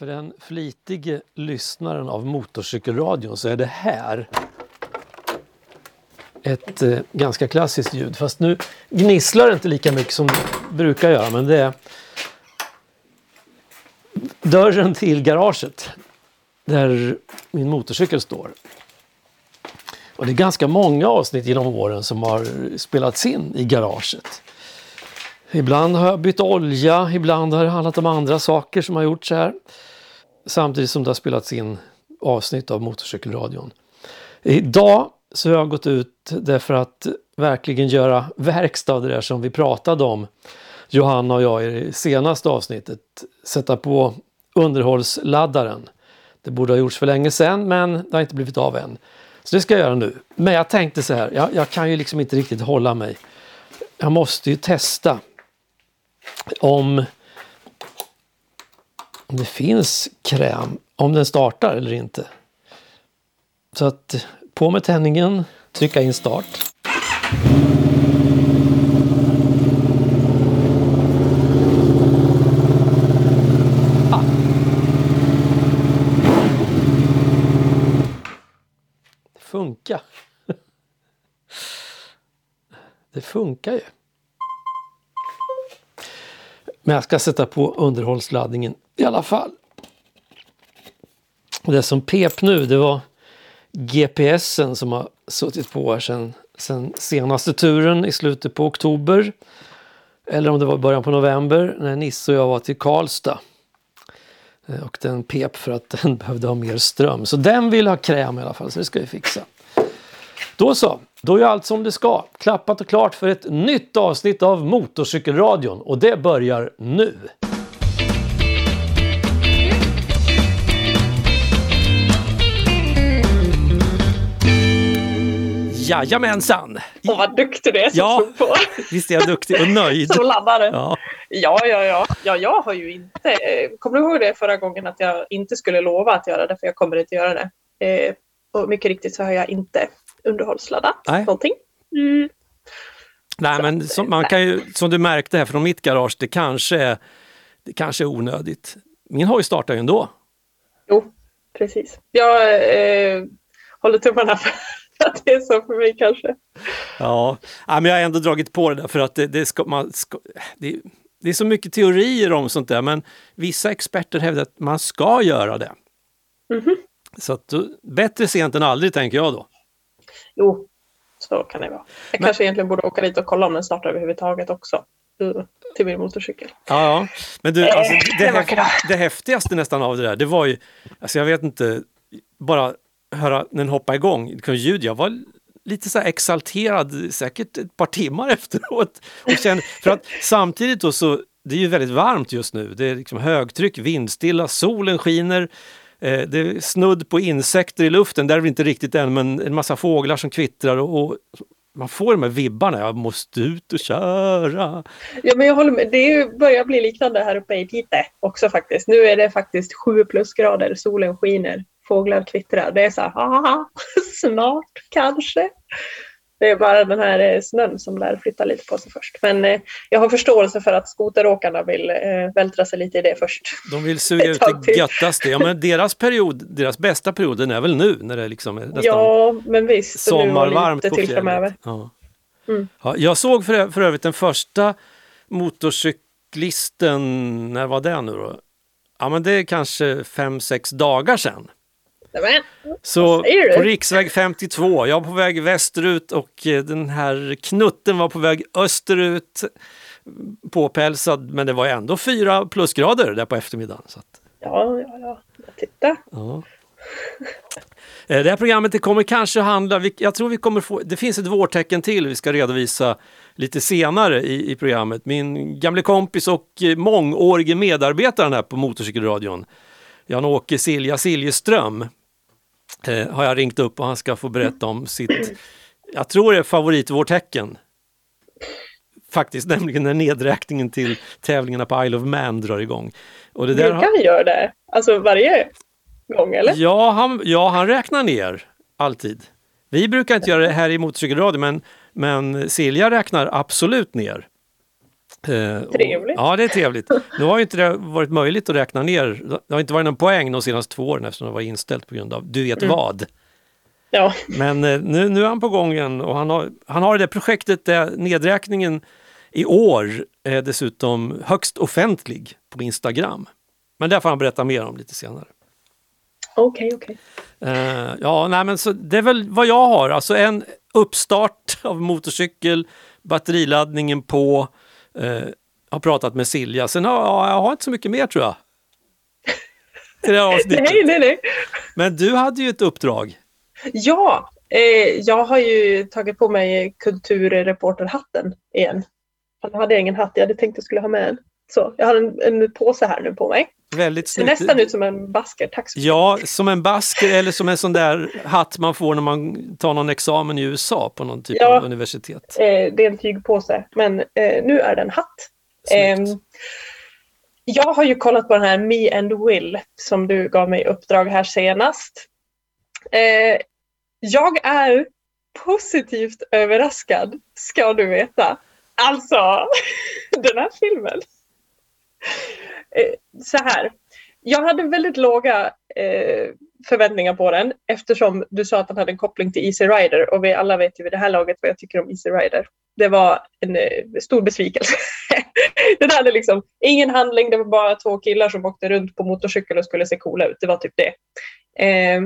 För den flitige lyssnaren av Motorcykelradion så är det här ett eh, ganska klassiskt ljud. Fast nu gnisslar det inte lika mycket som det brukar göra. Men det är dörren till garaget där min motorcykel står. Och det är ganska många avsnitt genom åren som har spelats in i garaget. Ibland har jag bytt olja, ibland har det handlat om andra saker som har gjorts här. Samtidigt som det har spelats in avsnitt av Motorcykelradion. Idag så har jag gått ut därför att verkligen göra verkstad av det där som vi pratade om, Johanna och jag i det senaste avsnittet. Sätta på underhållsladdaren. Det borde ha gjorts för länge sedan men det har inte blivit av än. Så det ska jag göra nu. Men jag tänkte så här, jag, jag kan ju liksom inte riktigt hålla mig. Jag måste ju testa om, om det finns kräm, om den startar eller inte. Så att på med tändningen, trycka in start. Ah. Det funkar. Det funkar ju. Men jag ska sätta på underhållsladdningen i alla fall. Det som pep nu det var GPSen som har suttit på här sedan, sedan senaste turen i slutet på oktober. Eller om det var början på november när Nisse och jag var till Karlstad. Eh, och den pep för att den behövde ha mer ström. Så den vill ha kräm i alla fall, så det ska vi fixa. Då så, då är allt som det ska. Klappat och klart för ett nytt avsnitt av Motorcykelradion och det börjar nu. Jajamensan! Åh, vad duktig du är som Ja. på. Visst är jag duktig och nöjd? Som laddare. Ja. Ja, ja, ja. ja. Jag har ju inte... eh, Kommer du ihåg det förra gången att jag inte skulle lova att göra det, för jag kommer inte göra det. Eh, och mycket riktigt så har jag inte underhållsladdat Nej. någonting. Mm. Nej, Så men som, man kan ju, som du märkte här från mitt garage, det kanske är, det kanske är onödigt. Min hoj startar ju ändå. Jo, precis. Jag eh, håller tummarna för att det är så för mig kanske. Ja, ja men jag har ändå dragit på det där för att det, det, ska, man ska, det, det är så mycket teorier om sånt där, men vissa experter hävdar att man ska göra det. Mhm. Så att, bättre sent än aldrig, tänker jag då. Jo, så kan det vara. Jag Men- kanske egentligen borde åka dit och kolla om den startar överhuvudtaget också. Till min motorcykel. Ja, ja. Men du, Eh, alltså, det, det var häf- bra. det häftigaste nästan av det där, det var ju, alltså jag vet inte, bara höra den hoppa igång, ljud, jag var lite så här exalterad säkert ett par timmar efteråt. Och kände, för att samtidigt då så, det är ju väldigt varmt just nu, det är liksom högtryck, vindstilla, solen skiner, eh, det är snudd på insekter i luften, där är vi inte riktigt än, men en massa fåglar som kvittrar och, och man får de här vibbarna, jag måste ut och köra. Ja, men jag håller med. Det börjar bli liknande här uppe i Piteå också faktiskt. Nu är det faktiskt sju plusgrader, solen skiner, fåglar kvittrar. Det är så här, haha, snart kanske. Det är bara den här eh, snön som lär flytta lite på sig först. Men eh, jag har förståelse för att skoteråkarna vill eh, vältra sig lite i det först. De vill suga ut det göttaste. Ja, men deras period, deras bästa perioden är väl nu när det liksom är nästan Ja, men visst. sommarvarmt på fjället. Ja. Mm. Ja, jag såg för, för övrigt den första motorcyklisten, när var det nu då? Ja men det är kanske fem sex dagar sedan. Så på riksväg 52, jag var på väg västerut och eh, den här knutten var på väg österut. Påpälsad, men det var ändå fyra plusgrader där på eftermiddagen. Så att, Ja, ja, ja. Titta. Ja. Eh, Det här programmet det kommer kanske handla, jag tror vi kommer få, det finns ett vårtecken till vi ska redovisa lite senare i, i programmet. Min gamle kompis och eh, mångårige medarbetare här på Motorcykelradion, Jan-Åke Silja Siljeström, eh, har jag ringt upp och han ska få berätta om sitt, jag tror det är favoritvårtecken. Faktiskt, nämligen när nedräkningen till tävlingarna på Isle of Man drar igång. Och det där Brukar han göra det? Alltså varje gång, eller? Ja han, ja, han räknar ner alltid. Vi brukar inte göra det här i motorcykelradio, men, men Silja räknar absolut ner. Eh, Trevligt. Och, ja, det är trevligt. Nu har ju inte det varit möjligt att räkna ner. Det har inte varit någon poäng de senaste två åren eftersom det var inställt på grund av du vet Mm. vad. Ja, Men eh, nu, nu är han på gång igen och han har, han har det projektet där nedräkningen i år är dessutom högst offentlig på Instagram. Men det får han berätta mer om lite senare. okej, okej. Eh, ja, nej, men så det är väl vad jag har. Alltså en uppstart av motorcykel, batteriladdningen på, eh, har pratat med Silja. Sen har ja, jag har inte så mycket mer tror jag. Det här avsnittet. Nej, nej, nej. Men du hade ju ett uppdrag. Ja, eh, jag har ju tagit på mig kulturreporterhatten igen. Jag hade ingen hatt, jag hade tänkt att jag skulle ha med en. Så, jag har en, en påse här nu på mig. Väldigt Ser snyggt. nästan ut som en basker. Tack så mycket. Ja, som en basker eller som en sån där hatt man får när man tar någon examen i USA på någon typ Ja. av universitet. Eh, det är en tygpåse, men eh, nu är det en hatt. Ehm, jag har ju kollat på den här Me and Will som du gav mig uppdrag här senast. Eh, jag är positivt överraskad, ska du veta. Alltså, den här filmen. Eh, så här. Jag hade väldigt låga eh, förväntningar på den eftersom du sa att den hade en koppling till Easy Rider och vi alla vet ju vid det här laget vad jag tycker om Easy Rider. Det var en eh, stor besvikelse. den hade liksom ingen handling, det var bara två killar som åkte runt på motorcykel och skulle se coola ut. Det var typ det. Eh,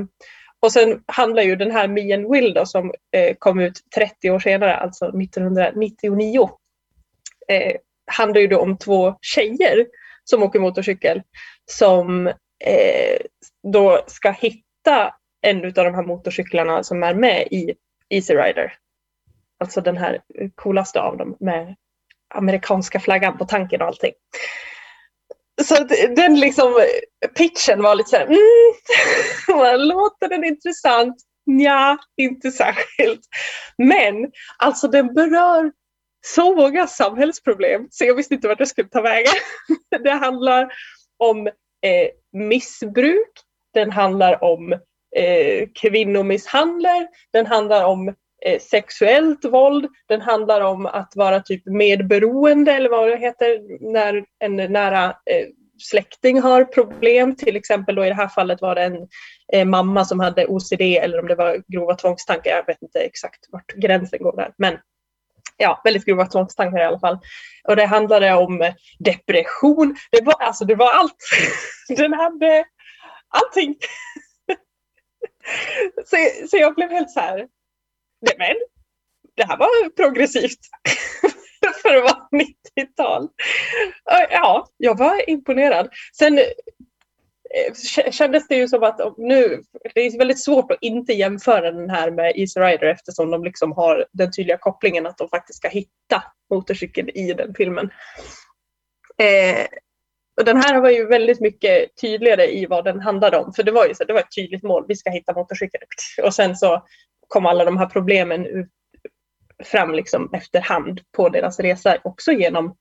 och sen handlar ju den här Me and Will då, som eh, kom ut 30 år senare, alltså 1999. Eh, handlar ju då om två tjejer som åker motorcykel som eh, då ska hitta en av de här motorcyklarna som är med i Easy Rider. Alltså den här coolaste av dem med amerikanska flaggan på tanken och allting. Så den liksom, pitchen var lite så här, mm, låter den intressant? Nja, inte särskilt. Men alltså den berör så många samhällsproblem så jag visste inte vart jag skulle ta vägen. Det handlar om eh, missbruk, den handlar om eh, kvinnomisshandel, den handlar om eh, sexuellt våld, den handlar om att vara typ medberoende eller vad det heter när en nära eh, släkting har problem. Till exempel då i det här fallet var det en eh, mamma som hade OCD eller om det var grova tvångstankar. Jag vet inte exakt vart gränsen går där. Men ja, väldigt grova tvångstankar i alla fall. Och det handlade om depression. Det var, alltså, det var allt. Den hade allting. så, så jag blev helt så här, men, det här var progressivt för att vara 90-tal. Ja, jag var imponerad. Sen Eh, kändes det ju som att nu, det är väldigt svårt att inte jämföra den här med Easy Rider eftersom de liksom har den tydliga kopplingen att de faktiskt ska hitta motorcykeln i den filmen. Eh, och den här var ju väldigt mycket tydligare i vad den handlade om. För det var ju så, det var ett tydligt mål, vi ska hitta motorcykeln. Och sen så kom alla de här problemen ut, fram liksom efterhand på deras resa, också genom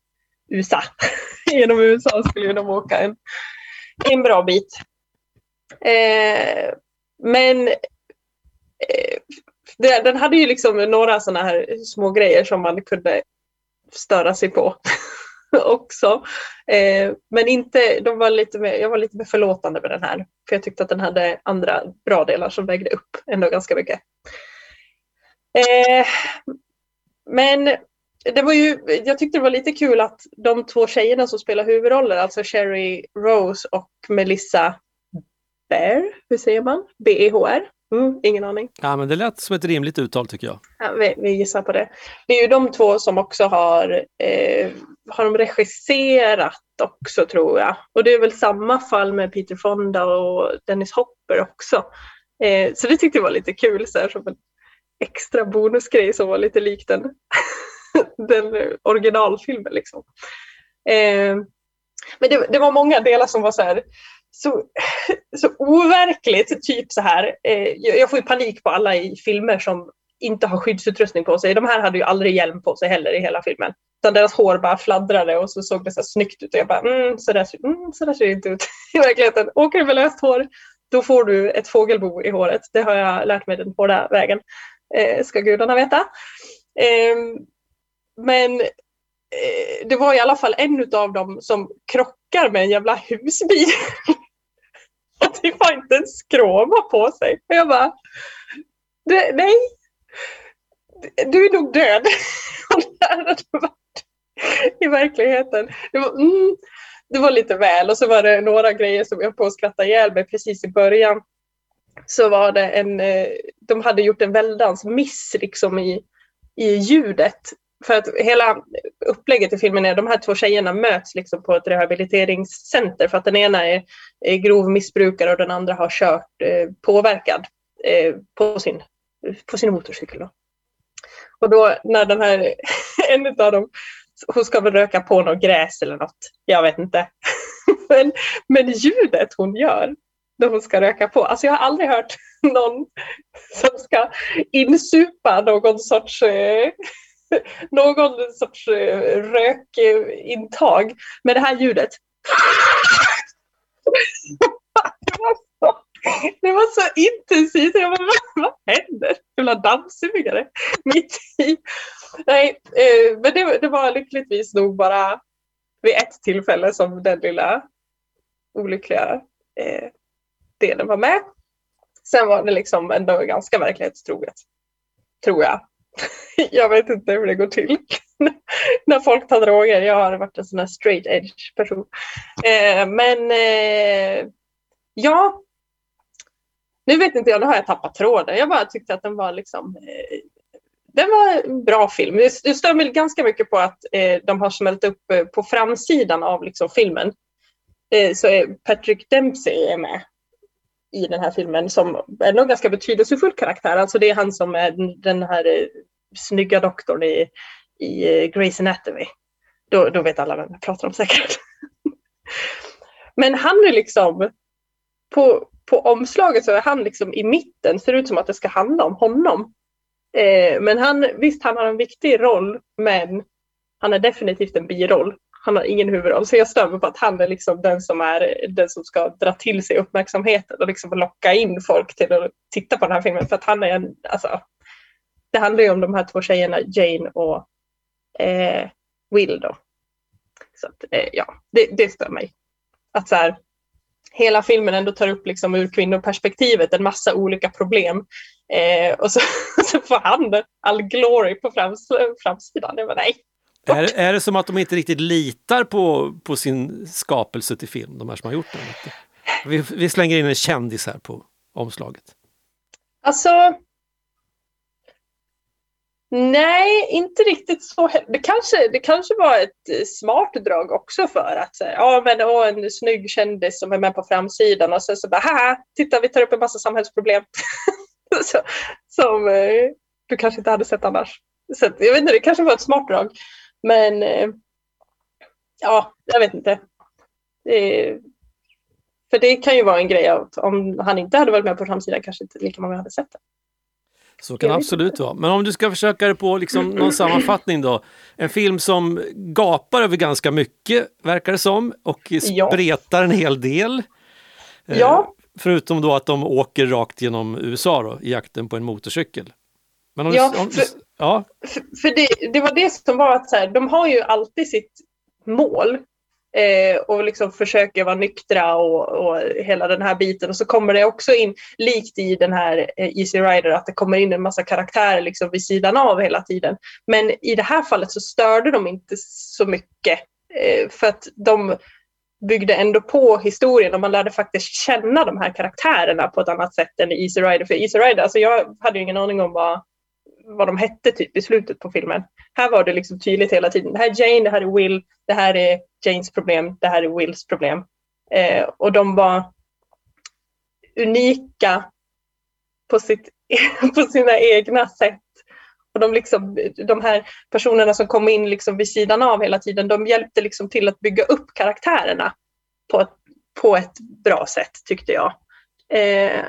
USA. genom USA skulle ju de åka en, en bra bit. Eh, men eh, det, den hade ju liksom några sådana här små grejer som man kunde störa sig på också. Eh, men inte, de var lite mer, jag var lite mer förlåtande med den här. För jag tyckte att den hade andra bra delar som vägde upp ändå ganska mycket. Eh, men det var ju, jag tyckte det var lite kul att de två tjejerna som spelar huvudroller, alltså Sherry Rose och Melissa Bear, hur säger man? B-E-H-R? Mm, ingen aning. Ja, men det lät som ett rimligt uttal tycker jag. Ja, vi, vi gissar på det. Det är ju de två som också har, eh, har de regisserat också tror jag. Och det är väl samma fall med Peter Fonda och Dennis Hopper också. Eh, så det tyckte jag var lite kul, så här, som en extra bonusgrej som var lite lik den, den originalfilmen. Liksom. Eh, men det, det var många delar som var så här, så, så overkligt. Typ så här, eh, jag får ju panik på alla i filmer som inte har skyddsutrustning på sig. De här hade ju aldrig hjälm på sig heller i hela filmen. Utan deras hår bara fladdrade och så såg det så här snyggt ut. Och jag bara, mm, så, där, mm, så där ser det inte ut i verkligheten. Åker du med löst hår, då får du ett fågelbo i håret. Det har jag lärt mig den hårda vägen. Eh, ska gudarna veta. Eh, men eh, det var i alla fall en av dem som krockar med en jävla husbil. Och det var inte en skråma på sig. Och jag bara, nej, du är nog död. I verkligheten. Det var, mm, det var lite väl och så var det några grejer som jag på att skratta ihjäl mig precis i början. Så var det en, eh, de hade gjort en väldans miss liksom i, i ljudet. För att hela upplägget i filmen är att de här två tjejerna möts liksom på ett rehabiliteringscenter för att den ena är, är grov missbrukare och den andra har kört eh, påverkad eh, på, sin, på sin motorcykel. Då. Och då när den här, en av dem, hon ska väl röka på något gräs eller något, jag vet inte. men, men ljudet hon gör när hon ska röka på, alltså jag har aldrig hört någon som ska insupa någon sorts eh, någon sorts eh, rökintag med det här ljudet. Det var så, det var så intensivt. Jag bara, vad händer? Jävla dammsugare mitt i. Nej, eh, men det, det var lyckligtvis nog bara vid ett tillfälle som den lilla olyckliga eh, delen var med. Sen var det liksom ändå ganska verklighetstroget. Tror jag. jag vet inte hur det går till när folk tar droger. Jag har varit en sån här straight edge person. Eh, men eh, ja, nu vet inte jag, nu har jag tappat tråden. Jag bara tyckte att den var liksom eh, den var en bra film. Det, det stör mig ganska mycket på att eh, de har smält upp eh, på framsidan av liksom, filmen. Eh, så är Patrick Dempsey är med i den här filmen som är en ganska betydelsefull karaktär. Alltså det är han som är den här eh, snygga doktorn i, i eh, Grey's Anatomy. Då, då vet alla vem jag pratar om säkert. Men han är liksom på, på omslaget så är han liksom i mitten, ser ut som att det ska handla om honom. Eh, men han, visst, han har en viktig roll, men han är definitivt en biroll han har ingen huvudroll. Så jag stör mig på att han är liksom den som är den som ska dra till sig uppmärksamheten och liksom locka in folk till att titta på den här filmen. För att han är en, alltså, det handlar ju om de här två tjejerna, Jane och eh, Will då. Så att, eh, ja, det, det stör mig. Att så här, hela filmen ändå tar upp liksom ur kvinnoperspektivet en massa olika problem. Eh, och så, så får han all glory på frams, framsidan. Jag bara, nej, är, är det som att de inte riktigt litar på, på sin skapelse till film, de här som har gjort den? Vi, vi slänger in en kändis här på omslaget. Alltså... Nej, inte riktigt så. Det kanske, det kanske var ett eh, smart drag också för att säga, ja men åh, en snygg kändis som är med på framsidan och sen så bara, haha, titta vi tar upp en massa samhällsproblem. så, som eh, du kanske inte hade sett annars. Så jag vet inte, det kanske var ett smart drag. Men eh, ja, jag vet inte. Det, för det kan ju vara en grej att om han inte hade varit med på framsidan kanske inte lika många hade sett det. Så kan det absolut vara. Men om du ska försöka dig på liksom någon sammanfattning då. En film som gapar över ganska mycket, verkar det som, och spretar ja. en hel del. Eh, ja. förutom då att de åker rakt genom USA då, i jakten på en motorcykel. Men om ja, du, om, för, ja. för, för det, det, var det som var att så här, de har ju alltid sitt mål eh, och liksom försöker vara nyktra och, och hela den här biten. Och så kommer det också in, likt i den här eh, Easy Rider, att det kommer in en massa karaktärer liksom vid sidan av hela tiden. Men i det här fallet så störde de inte så mycket eh, för att de byggde ändå på historien och man lärde faktiskt känna de här karaktärerna på ett annat sätt än i Easy Rider. För Easy Rider, alltså jag hade ju ingen aning om vad vad de hette typ i slutet på filmen. Här var det liksom tydligt hela tiden. Det här är Jane, det här är Will, det här är Janes problem, det här är Wills problem. Eh, och de var unika på, sitt, på sina egna sätt. Och de, liksom, de här personerna som kom in liksom vid sidan av hela tiden, de hjälpte liksom till att bygga upp karaktärerna på ett, på ett bra sätt tyckte jag. Eh,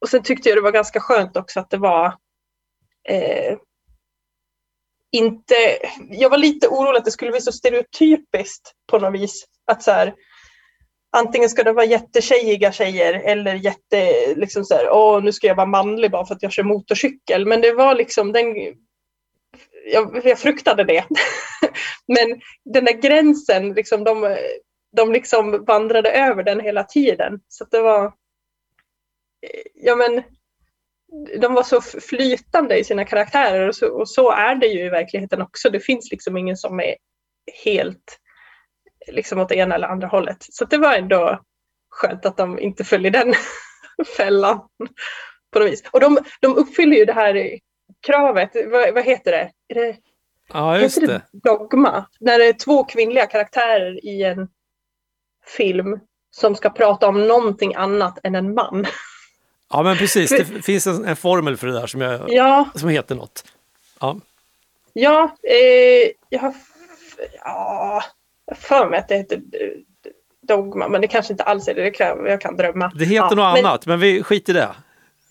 och sen tyckte jag det var ganska skönt också att det var eh, inte... Jag var lite orolig att det skulle bli så stereotypiskt på något vis. Att så här, antingen ska det vara jättetjejiga tjejer eller jätte, liksom så här, åh nu ska jag vara manlig bara för att jag kör motorcykel. Men det var liksom den, jag, jag fruktade det. Men den där gränsen, liksom, de, de liksom vandrade över den hela tiden. Så det var... Ja men, de var så flytande i sina karaktärer och så, och så, är det ju i verkligheten också. Det finns liksom ingen som är helt liksom åt ena eller andra hållet. Så det var ändå skönt att de inte föll i den fällan på något vis. Och de, de uppfyller ju det här kravet, vad, vad heter det? Är det ja, just det. det. Dogma. När det är två kvinnliga karaktärer i en film som ska prata om någonting annat än en man. Ja men precis, det finns en, en, formel för det där som, jag, ja. som heter något. Ja, ja eh, jag har ja, för mig att det heter Dogma, men det kanske inte alls är det. det kan, jag kan drömma. Det heter ja, något men, annat, men vi skiter i det.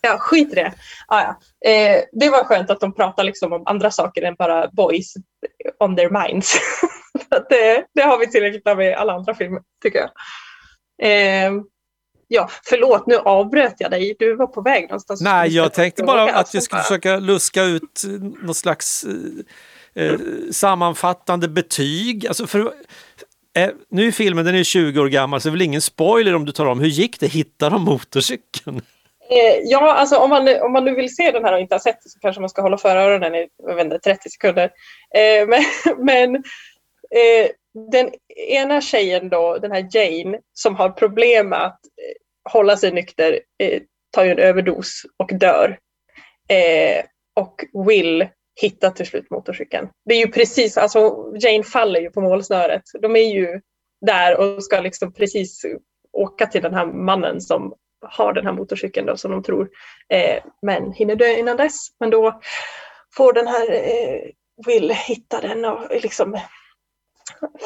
Ja, skit i det. Ah, ja. Eh, det var skönt att de pratar liksom om andra saker än bara boys on their minds. det, det, har vi tillräckligt av i alla andra filmer, tycker jag. Eh, ja, förlåt, nu avbröt jag dig. Du var på väg någonstans. Nej, jag tänkte bara att vi skulle försöka luska ut något slags eh, eh, sammanfattande betyg. Alltså för, eh, nu är filmen den är 20 år gammal så det är väl ingen spoiler om du tar om hur gick det? Hittar de motorcykeln? Eh, ja, alltså om man, om man nu vill se den här och inte har sett det så kanske man ska hålla för öronen i inte, 30 sekunder. Eh, men men eh, den ena tjejen då, den här Jane, som har problem med att eh, hålla sig nykter, eh, tar ju en överdos och dör. Eh, och Will hittar till slut motorcykeln. Det är ju precis, alltså Jane faller ju på målsnöret. De är ju där och ska liksom precis åka till den här mannen som har den här motorcykeln då, som de tror, eh, men hinner dö innan dess. Men då får den här eh, Will hitta den och liksom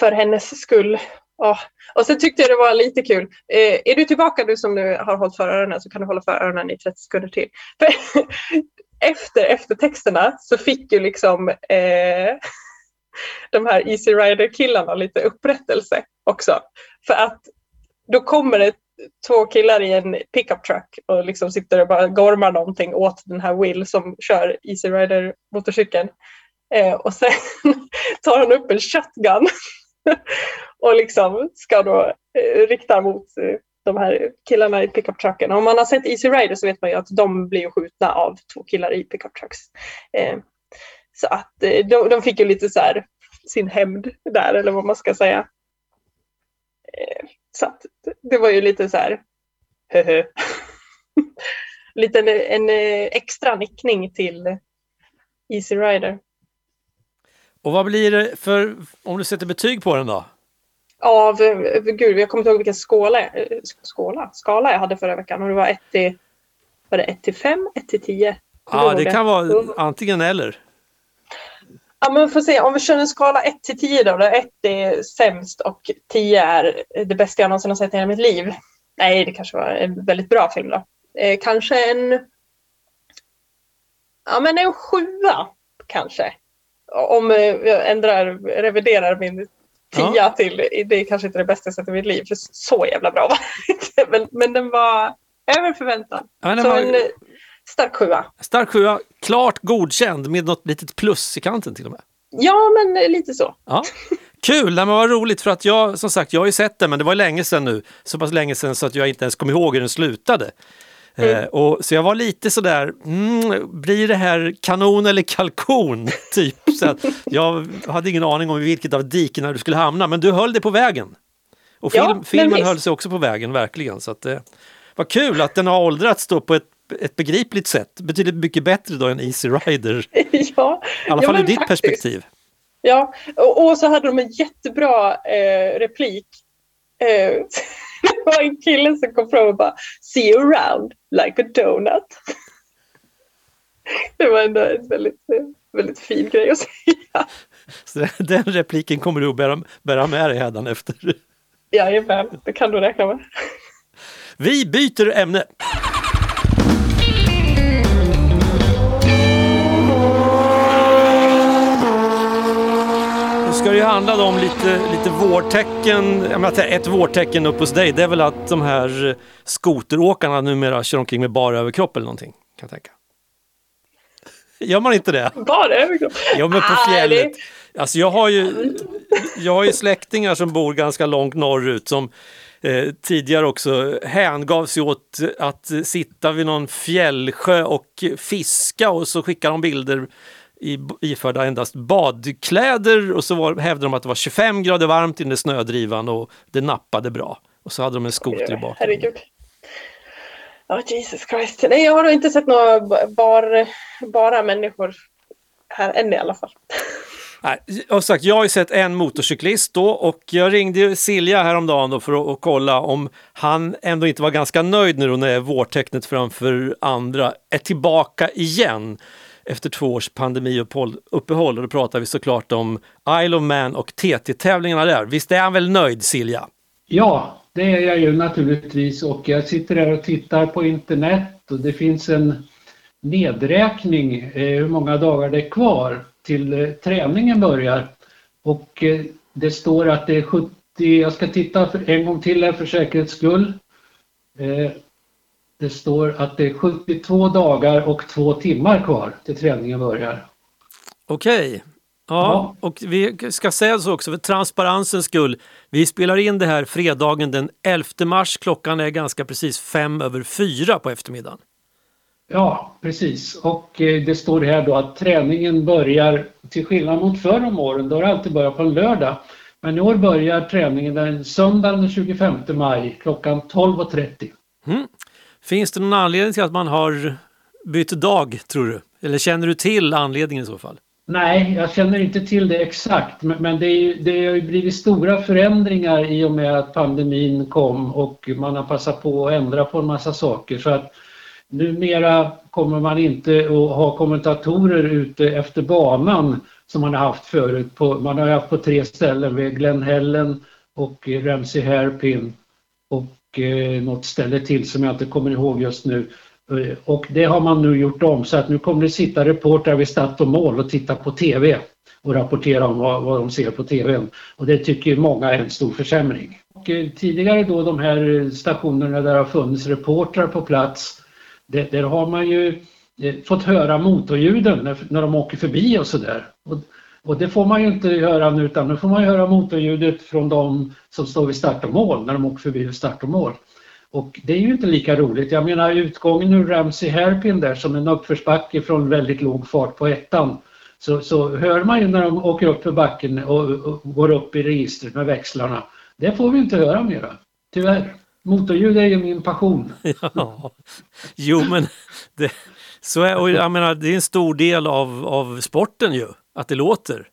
för hennes skull. Ja. Och sen tyckte jag det var lite kul. Eh, är du tillbaka du som nu har hållit för öronen så kan du hålla för öronen i 30 sekunder till. För efter eftertexterna så fick ju liksom eh, de här Easy Rider killarna lite upprättelse också. För att då kommer det två killar i en pickup truck och liksom sitter och bara gormar någonting åt den här Will som kör Easy Rider motorcykeln. Eh, och sen tar han upp en shotgun och liksom ska då eh, rikta mot eh, de här killarna i pickup trucken. Om man har sett Easy Rider så vet man ju att de blir skjutna av två killar i pickup trucks. Eh, så att eh, de, de, fick ju lite så här sin hämnd där eller vad man ska säga. Eh, så att det var ju lite så här, höhö. lite en, en eh, extra nickning till Easy Rider. Och vad blir det för, om du sätter betyg på den då? Av, gud, jag kommer inte ihåg vilken skåla, eh, skåla, skala jag hade förra veckan. Och det var 1 till, var det 1 till 5, 1 till 10? Ja, det kan vara antingen eller. Ja, men får se. Om vi kör en skala 1 till 10 då, där 1 är sämst och 10 är det bästa jag någonsin har sett i hela mitt liv. Nej, det kanske var en väldigt bra film då. Eh, kanske en... Ja, men en sjua kanske. Om jag ändrar, reviderar min tia ja. till, det är kanske inte det bästa sett i mitt liv, för så jävla bra var men, men den var över förväntan. Ja, så var... en stark sjua. Stark sjua, klart godkänd med något litet plus i kanten till och med. Ja, men lite så. Ja. Kul, men vad roligt för att jag som sagt, jag har ju sett den men det var länge sedan nu. Så pass länge sedan så att jag inte ens kom ihåg hur den slutade. Mm. Eh, och, så jag var lite sådär, mm, blir det här kanon eller kalkon? Typ. Så jag hade ingen aning om vilket av dikena du skulle hamna, men du höll det på vägen. Och film, ja, filmen höll sig också på vägen, verkligen. Så att, eh, vad kul att den har åldrats då på ett ett begripligt sätt. Betydligt mycket bättre då än Easy Rider. ja, I alla fall ja, ur ditt faktiskt. perspektiv. Ja, och, och, så hade de en jättebra eh, replik. Eh, det var en kille som kom fram och bara See you around like a donut. det var ändå en väldigt, väldigt fin grej att säga. Så den repliken kommer du att bära, bära med dig hädanefter? Jajamän, det kan du räkna med. Vi byter ämne. Ska det ju handla om lite, lite vårtecken. Jag menar, ett vårtecken upp hos dig det är väl att de här skoteråkarna numera kör omkring med bara överkropp eller någonting. Kan jag tänka. Gör man inte det? Bara överkropp? Ja, men på fjället. Alltså jag har ju, jag har ju släktingar som bor ganska långt norrut som eh, tidigare också hängav sig åt att sitta vid någon fjällsjö och fiska och så skickar de bilder i, iförda endast badkläder och så var, hävdade de att det var 25 grader varmt i den där snödrivan och det nappade bra. Och så hade de en skoter i bakgrunden. Herregud. Ja, Jesus Christ. Nej, jag har nog inte sett några bar, bara människor här än i alla fall. Nej, och sagt, jag har ju sett en motorcyklist då och jag ringde Silja häromdagen då för att, att kolla om han ändå inte var ganska nöjd nu då när vårtecknet framför andra är tillbaka igen efter två års pandemiuppehåll. Och då pratar vi såklart om Isle of Man och TT-tävlingarna där. Visst är han väl nöjd Silja? Ja, det är jag ju naturligtvis och jag sitter här och tittar på internet och det finns en nedräkning eh, hur många dagar det är kvar till eh, träningen börjar. Och eh, det står att det är 70, jag ska titta för, en gång till här för säkerhets skull. Eh, det står att det är 72 dagar och två timmar kvar till träningen börjar. Okej. Ja, Ja. och vi ska säga så också för transparensens skull. Vi spelar in det här fredagen den 11 mars. Klockan är ganska precis fem över fyra på eftermiddagen. Ja, precis. Och eh, det står här då att träningen börjar, till skillnad mot förr om åren, då har det alltid börjat på en lördag. Men i år börjar träningen den söndagen den 25 maj klockan 12.30. Mm. Finns det någon anledning till att man har bytt dag, tror du? Eller känner du till anledningen i så fall? Nej, jag känner inte till det exakt, men, men det, är, ju- det har ju blivit stora förändringar i och med att pandemin kom och man har passat på att ändra på en massa saker. Så att numera kommer man inte att ha kommentatorer ute efter banan som man har haft förut. På, man har ju haft på tre ställen, vid Glen Helen och Ramsey Hairpin och eh, något ställe till som jag inte kommer ihåg just nu. Eh, och det har man nu gjort om så att nu kommer det sitta reportrar vid start och mål och titta på TV och rapportera om vad, vad de ser på TVn. Och det tycker många är en stor försämring. Och eh, tidigare då de här stationerna där det har funnits reportrar på plats, det, där har man ju eh, fått höra motorljuden när, när de åker förbi och sådär. Och, det får man ju inte höra nu utan nu får man ju höra motorljudet från de som står vid start och mål när de åker förbi vid start och mål. Och det är ju inte lika roligt. Jag menar utgången ur Ramsey Hairpin där som en uppförsbacke från väldigt låg fart på ettan. Så, så hör man ju när de åker upp för backen och, och går upp i registret med växlarna. Det får vi inte höra mera. Tyvärr. Motorljud är ju min passion. Ja. Jo, men det, så är, och jag menar, det är en stor del av, av sporten ju, att det låter.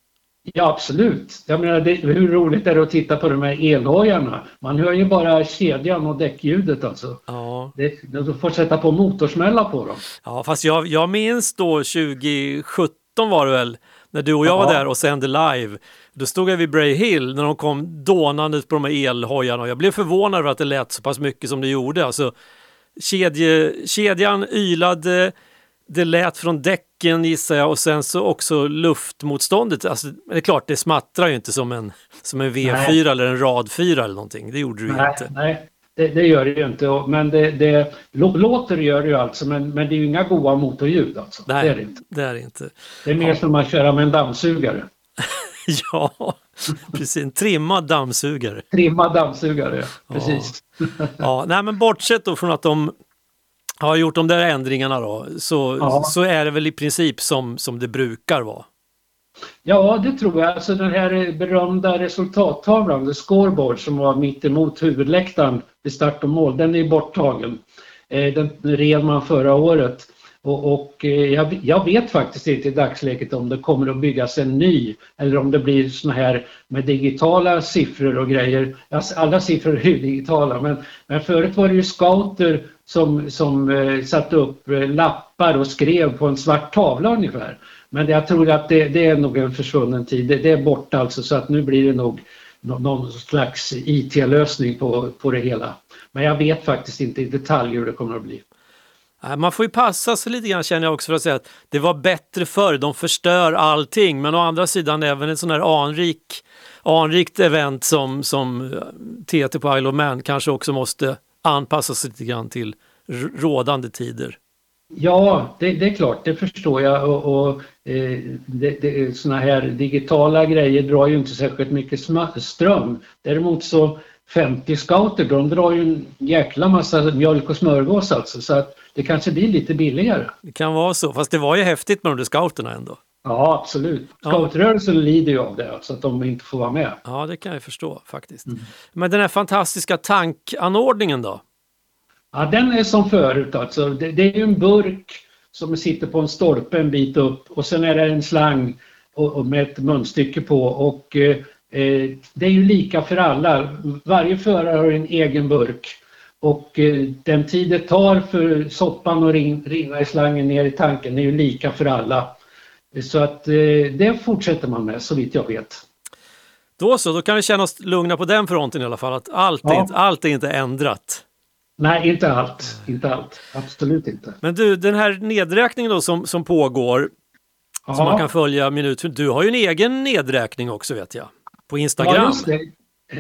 Ja absolut. Jag menar det, hur roligt är det att titta på de här elhojarna? Man hör ju bara kedjan och däckljudet alltså. Ja, Det, du får sätta på motorsmälla på dem. ja fast jag, jag minns då 2017 var det väl, när du och jag var Ja. där och sände live. Då stod jag vid Bray Hill när de kom dånande på de här elhojarna och jag blev förvånad över att det lät så pass mycket som det gjorde. Alltså, kedje, kedjan ylade, det lät från däcken gissar jag och sen så också luftmotståndet. Alltså, det är klart, det smattrar ju inte som en, som en V4 Nej. eller en rad 4 eller någonting. Det gjorde du Nej, inte. nej det, det gör det ju inte. Men det, det lå- låter gör det ju alltså men, men det är ju inga goa motorljud alltså. Nej, Det är det inte. det är inte. Det är mer som att köra med en dammsugare. Ja, precis. En trimmad dammsugare. Trimmad dammsugare, precis. Ja, nej, men bortsett då från att de har gjort de där ändringarna då, så, Ja. så är det väl i princip som, som det brukar vara. Ja, det tror jag. Alltså den här berömda resultattavlan, the scoreboard som var mitt emot huvudläktaren vid start och mål, den är borttagen. Eh, Den rev man förra året. Och, och eh, jag, jag vet faktiskt inte i dagsläget om det kommer att byggas en ny eller om det blir såna här med digitala siffror och grejer. Alltså, alla siffror är ju digitala men, men förut var det ju scouter som, som eh, satte upp eh, lappar och skrev på en svart tavla ungefär. Men jag tror att det, det är nog en försvunnen tid. Det, det är borta alltså så att nu blir det nog någon slags IT-lösning på, på det hela. Men jag vet faktiskt inte i detalj hur det kommer att bli. Äh, man får ju passa sig lite grann känner jag också för att säga att det var bättre förr, de förstör allting. Men å andra sidan även en sån här anrik, anrikt event som, som eh, TT på Isle of Man kanske också måste anpassa sig lite grann till rådande tider. Ja, det, det, är klart, det förstår jag. Och, och eh, det, det, såna här digitala grejer drar ju inte särskilt mycket ström. Däremot så 50 scouter, de drar ju en jäkla massa mjölk och smörgås alltså. Så att det kanske blir lite billigare. Det kan vara så, fast det var ju häftigt med de där scouterna ändå. Ja, absolut. Scoutrörelsen ja. lider ju av det, så att de inte får vara med. Ja, det kan jag förstå faktiskt. Mm. Men den här fantastiska tankanordningen då? Ja, den är som förut alltså. Det, det är ju en burk som sitter på en stolpe en bit upp och sen är det en slang och, och med ett munstycke på och eh, eh, det är ju lika för alla. Varje förare har en egen burk och eh, den tid det tar för soppan att rinna i slangen ner i tanken är ju lika för alla. Så att eh, det fortsätter man med så vitt jag vet. Då så, då kan vi känna oss lugna på den fronten i alla fall, att allt, ja. är, inte, allt är inte ändrat. Nej, inte allt. Inte allt. Absolut inte. Men du, den här nedräkningen då som, som pågår, ja. som man kan följa minut för Du har ju en egen nedräkning också vet jag, på Instagram. Ja,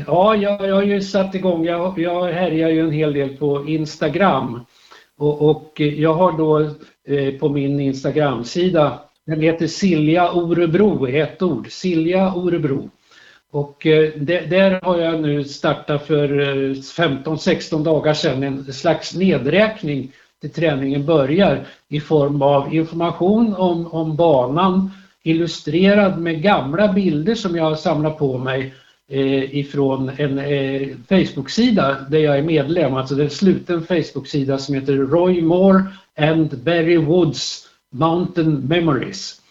ja jag, jag har ju satt igång, jag, jag härjar ju en hel del på Instagram. Och, och jag har då eh, på min Instagram-sida, den heter Silja Orebro i ett ord, Silja Orebro. Och eh, där har jag nu startat för eh, 15-16 dagar sedan. En slags nedräkning till träningen börjar i form av information om, om banan illustrerad med gamla bilder som jag har samlat på mig eh, ifrån en eh, Facebook-sida där jag är medlem, alltså det är en sluten Facebook-sida som heter Roy Moore and Barry Woods. Mountain Memories.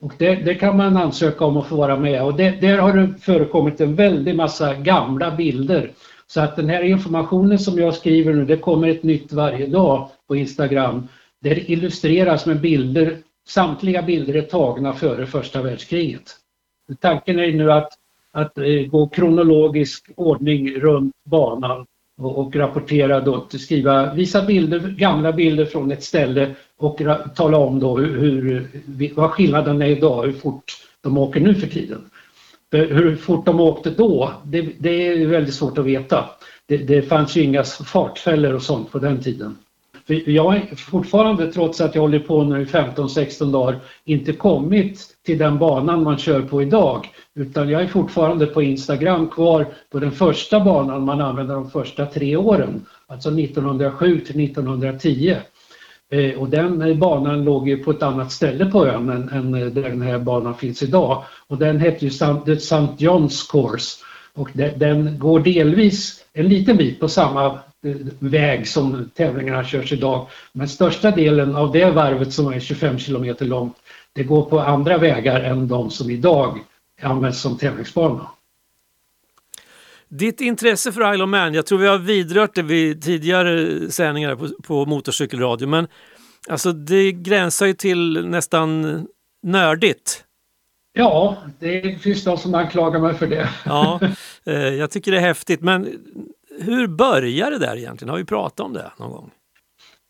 Och det, det, kan man ansöka om att få vara med och det, där har det förekommit en väldig massa gamla bilder. Så att den här informationen som jag skriver nu, det kommer ett nytt varje dag på Instagram. Det illustreras med bilder, samtliga bilder är tagna före första världskriget. Tanken är nu att, att eh, gå kronologisk ordning runt banan och, och rapportera då, skriva, visa bilder, gamla bilder från ett ställe och tala om då hur, hur, vad skillnaden är idag, hur fort de åker nu för tiden. Hur fort de åkte då, det, det är väldigt svårt att veta. Det, det fanns ju inga fartfällor och sånt på den tiden. För jag har fortfarande, trots att jag håller på nu i 15-16 dagar, inte kommit till den banan man kör på idag. Utan jag är fortfarande på Instagram kvar på den första banan man använde de första tre åren. Alltså 1907 till 1910. Eh, och den eh, banan låg ju på ett annat ställe på ön än, än eh, där den här banan finns idag. Och den hette ju St. John's Course. Och den går delvis en liten bit på samma väg som tävlingarna körs idag. Men största delen av det varvet som är 25 kilometer långt, det går på andra vägar än de som idag används som tävlingsbana. Ditt intresse för Isle of Man, jag tror vi har vidrört det vid tidigare sändningar på, på motorcykelradio, men alltså det gränsar ju till nästan nördigt. Ja, det finns de som anklagar mig för det. Ja, eh, jag tycker det är häftigt, men hur började det där egentligen? Har vi pratat om det någon gång?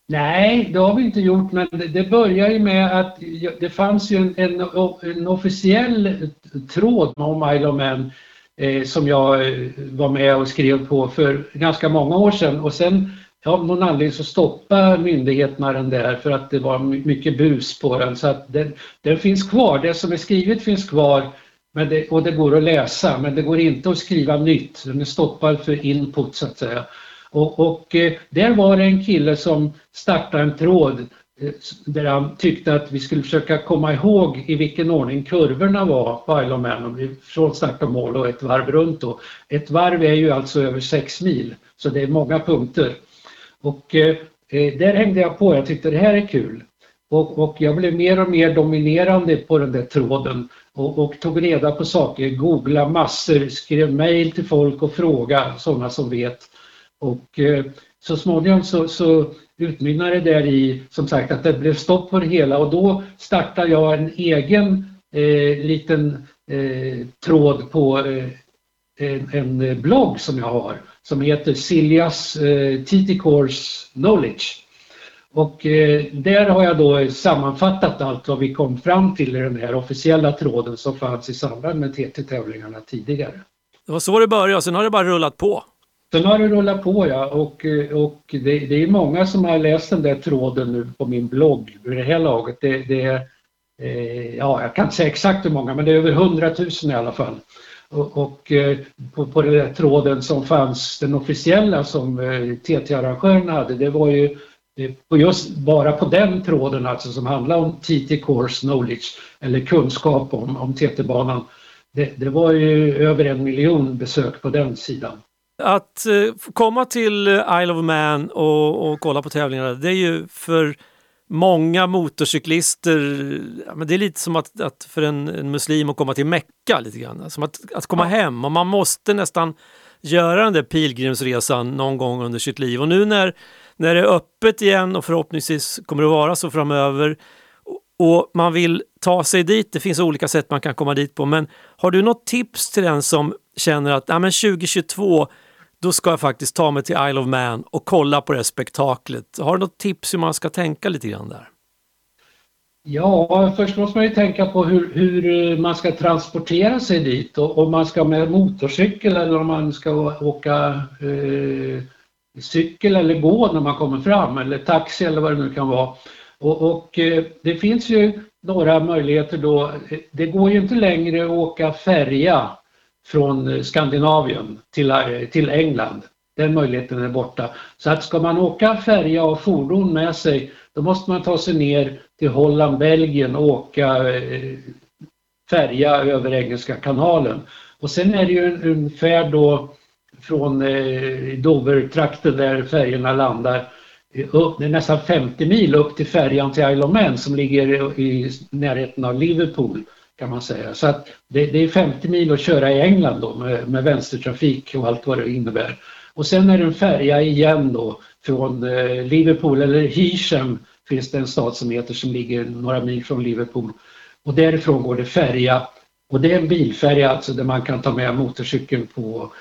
Nej, det har vi inte gjort, men det börjar ju med att det fanns ju en, en, en officiell tråd om Isle of Man eh, som jag eh, var med och skrev på för ganska många år sedan och sen av någon anledning så stoppade myndigheterna den där för att det var mycket bus på den så att den, den finns kvar, det som är skrivet finns kvar men det, och det går att läsa men det går inte att skriva nytt, den är stoppad för input så att säga. Och, och eh, där var det en kille som startade en tråd eh, där han tyckte att vi skulle försöka komma ihåg i vilken ordning kurvorna var på Isle of Man, från start och mål och ett varv runt. Då. Ett varv är ju alltså över sex mil, så det är många punkter. Och eh, eh där hängde jag på, jag tyckte det här är kul. Och, och jag blev mer och mer dominerande på den där tråden och, och tog reda på saker, googla massor, skrev mejl till folk och fråga sådana som vet. Och eh, så småningom så, så utmynnade det där i som sagt att det blev stopp på det hela och då startade jag en egen eh, liten eh, tråd på eh, en, en, blogg som jag har som heter Siljas eh, TT Course Knowledge. Och eh, där har jag då sammanfattat allt vad vi kom fram till i den här officiella tråden som fanns i samband med TT-tävlingarna tidigare. Det var så det började och sen har det bara rullat på. Sen har det rullat på ja och, och det, det, är många som har läst den där tråden nu på min blogg vid det här laget. Det, det är, eh, ja jag kan inte säga exakt hur många men det är över 100 000 i alla fall. Och, och eh, på, på den där tråden som fanns, den officiella som eh, TT-arrangören hade, det var ju på just bara på den tråden alltså som handlar om TT Course Knowledge eller kunskap om, om TT-banan. Det, det, var ju över en miljon besök på den sidan. Att eh, komma till Isle of Man och, och kolla på tävlingarna, det är ju för många motorcyklister, men det är lite som att, att för en, en, muslim att komma till Mecka lite grann. Som att, att komma hem och man måste nästan göra den där pilgrimsresan någon gång under sitt liv. Och nu när, när det är öppet igen och förhoppningsvis kommer det vara så framöver och man vill ta sig dit, det finns olika sätt man kan komma dit på, men har du något tips till den som känner att ja, men 2022 då ska jag faktiskt ta mig till Isle of Man och kolla på det spektaklet. Har du något tips hur man ska tänka lite grann där? Ja, först måste man ju tänka på hur, hur man ska transportera sig dit och om man ska med motorcykel eller om man ska åka eh, cykel eller gå när man kommer fram eller taxi eller vad det nu kan vara. Och, och eh, det finns ju några möjligheter då. Det går ju inte längre att åka färja från eh, Skandinavien till, eh, till England. Den möjligheten är borta. Så att ska man åka färja och fordon med sig då måste man ta sig ner till Holland, Belgien och åka färja över Engelska kanalen. Och sen är det ju en, en färd då från eh, Dovertrakten där färjorna landar eh, upp, det är nästan 50 mil upp till färjan till Isle of Man som ligger i närheten av Liverpool kan man säga. Så att det, det är 50 mil att köra i England då med, med vänstertrafik och allt vad det innebär. Och sen är det en färja igen då från eh, Liverpool eller Hisham finns det en stad som heter som ligger några mil från Liverpool. Och därifrån går det färja och det är en bilfärja alltså där man kan ta med motorcykeln på,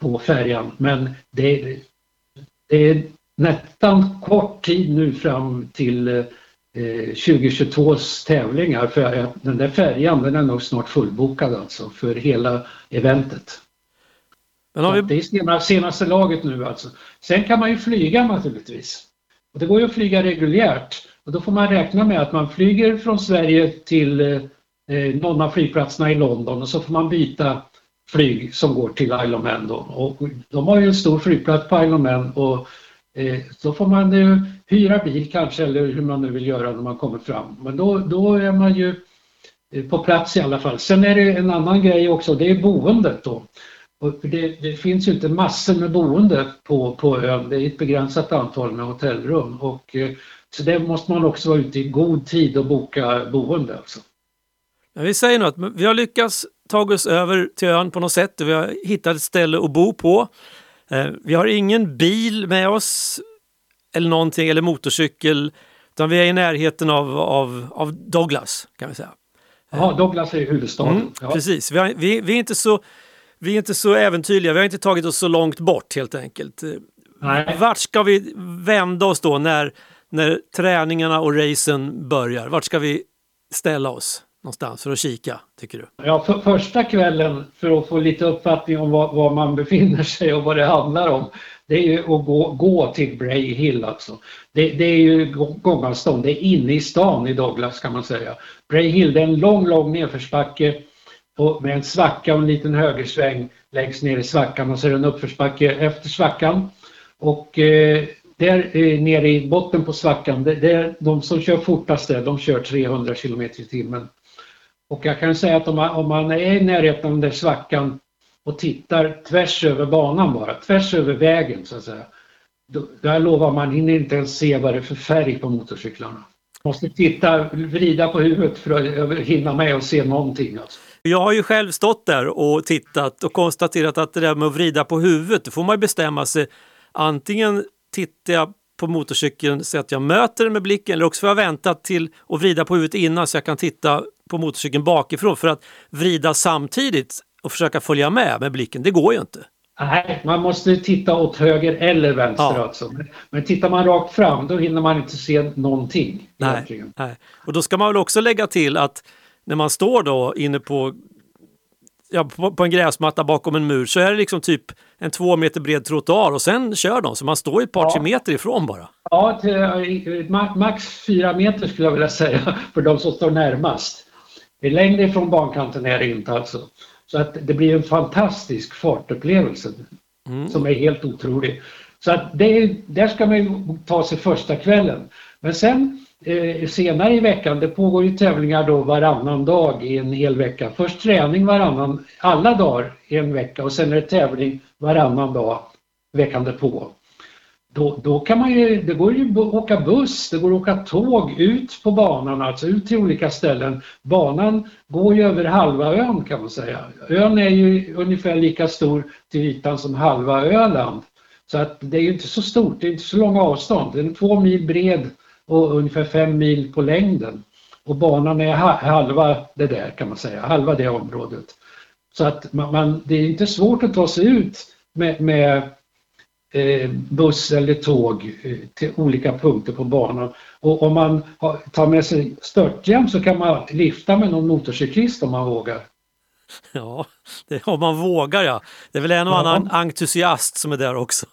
på färjan. Men det, det är nästan kort tid nu fram till eh, 2022s tävlingar för den där färjan den är nog snart fullbokad alltså för hela eventet. Vi... Det är senaste laget nu alltså. Sen kan man ju flyga naturligtvis. Och det går ju att flyga reguljärt och då får man räkna med att man flyger från Sverige till eh, eh någon av flygplatserna i London och så får man byta flyg som går till Isle of Man. Då. Och de har ju en stor flygplats på Isle of Man och eh, då får man ju hyra bil kanske eller hur man nu vill göra när man kommer fram. Men då, då är man ju eh, på plats i alla fall. Sen är det en annan grej också, det är boendet då. Och det, det, finns ju inte massor med boende på, på ön, det är ett begränsat antal med hotellrum. Och, eh, så där måste man också vara ute i god tid och boka boende. Alltså. Men vi säger något, vi har lyckats ta oss över till ön på något sätt. Vi har hittat ett ställe att bo på. Eh, vi har ingen bil med oss eller någonting, eller motorcykel. Utan vi är i närheten av, av, av Douglas kan vi säga. Ja, Douglas är huvudstaden. Mm, ja. Precis, vi, har, vi, vi, är inte så, vi är inte så äventyrliga, vi har inte tagit oss så långt bort helt enkelt. Nej. Vart ska vi vända oss då när, när träningarna och racen börjar? Vart ska vi ställa oss någonstans för att kika, tycker du? Ja, för första kvällen för att få lite uppfattning om var, var, man befinner sig och vad det handlar om det är ju att gå, gå till Bray Hill alltså. Det, det är ju gångavstånd, det är inne i stan i Douglas kan man säga. Bray Hill det är en lång, lång nedförsbacke och med en svacka och en liten högersväng längst ner i svackan och så är det en uppförsbacke efter svackan. Och eh, där eh, nere i botten på svackan, det, det är de som kör fortast där, de kör 300 km i timmen. Och jag kan säga att om man, om man är i närheten av den där svackan och tittar tvärs över banan bara, tvärs över vägen så att säga. Då, där lovar man hinner inte ens se vad det är för färg på motorcyklarna. Måste titta, vrida på huvudet för att hinna med och se någonting. Alltså. Jag har ju själv stått där och tittat och konstaterat att det där med att vrida på huvudet, då får man bestämma sig. Antingen tittar jag på motorcykeln så att jag möter den med blicken eller också får jag vänta till att vrida på huvudet innan så jag kan titta på motorcykeln bakifrån för att vrida samtidigt och försöka följa med med blicken, det går ju inte. Nej, man måste titta åt höger eller vänster ja. alltså. Men tittar man rakt fram då hinner man inte se någonting. Nej, nej. Och då ska man väl också lägga till att när man står då inne på ja, på, på, en gräsmatta bakom en mur så är det liksom typ en två meter bred trottoar och sen kör de. Så man står ett par, ja. tre meter ifrån bara. Ja, till, max fyra meter skulle jag vilja säga för de som står närmast. Längre ifrån bankanten är det inte alltså. Så att det blir en fantastisk fartupplevelse mm. som är helt otrolig. Så att det, där ska man ju ta sig första kvällen. Men sen eh, senare i veckan, det pågår ju tävlingar då varannan dag i en hel vecka. Först träning varannan, alla dagar i en vecka och sen är det tävling varannan dag veckan därpå. Då, då kan man ju, det går ju att åka buss, det går att åka tåg ut på banan, alltså ut till olika ställen. Banan går ju över halva ön kan man säga. Ön är ju ungefär lika stor till ytan som halva Öland. Så att det är ju inte så stort, det är inte så långa avstånd. Den är två mil bred och ungefär fem mil på längden. Och banan är halva det där kan man säga, halva det området. Så att man, man det är inte svårt att ta sig ut med, med buss eller tåg eh, till olika punkter på banan. Och om man tar med sig störthjälm så kan man lifta med någon motorcyklist om man vågar. Ja, det, om man vågar ja. Det är väl en och ja. annan entusiast som är där också.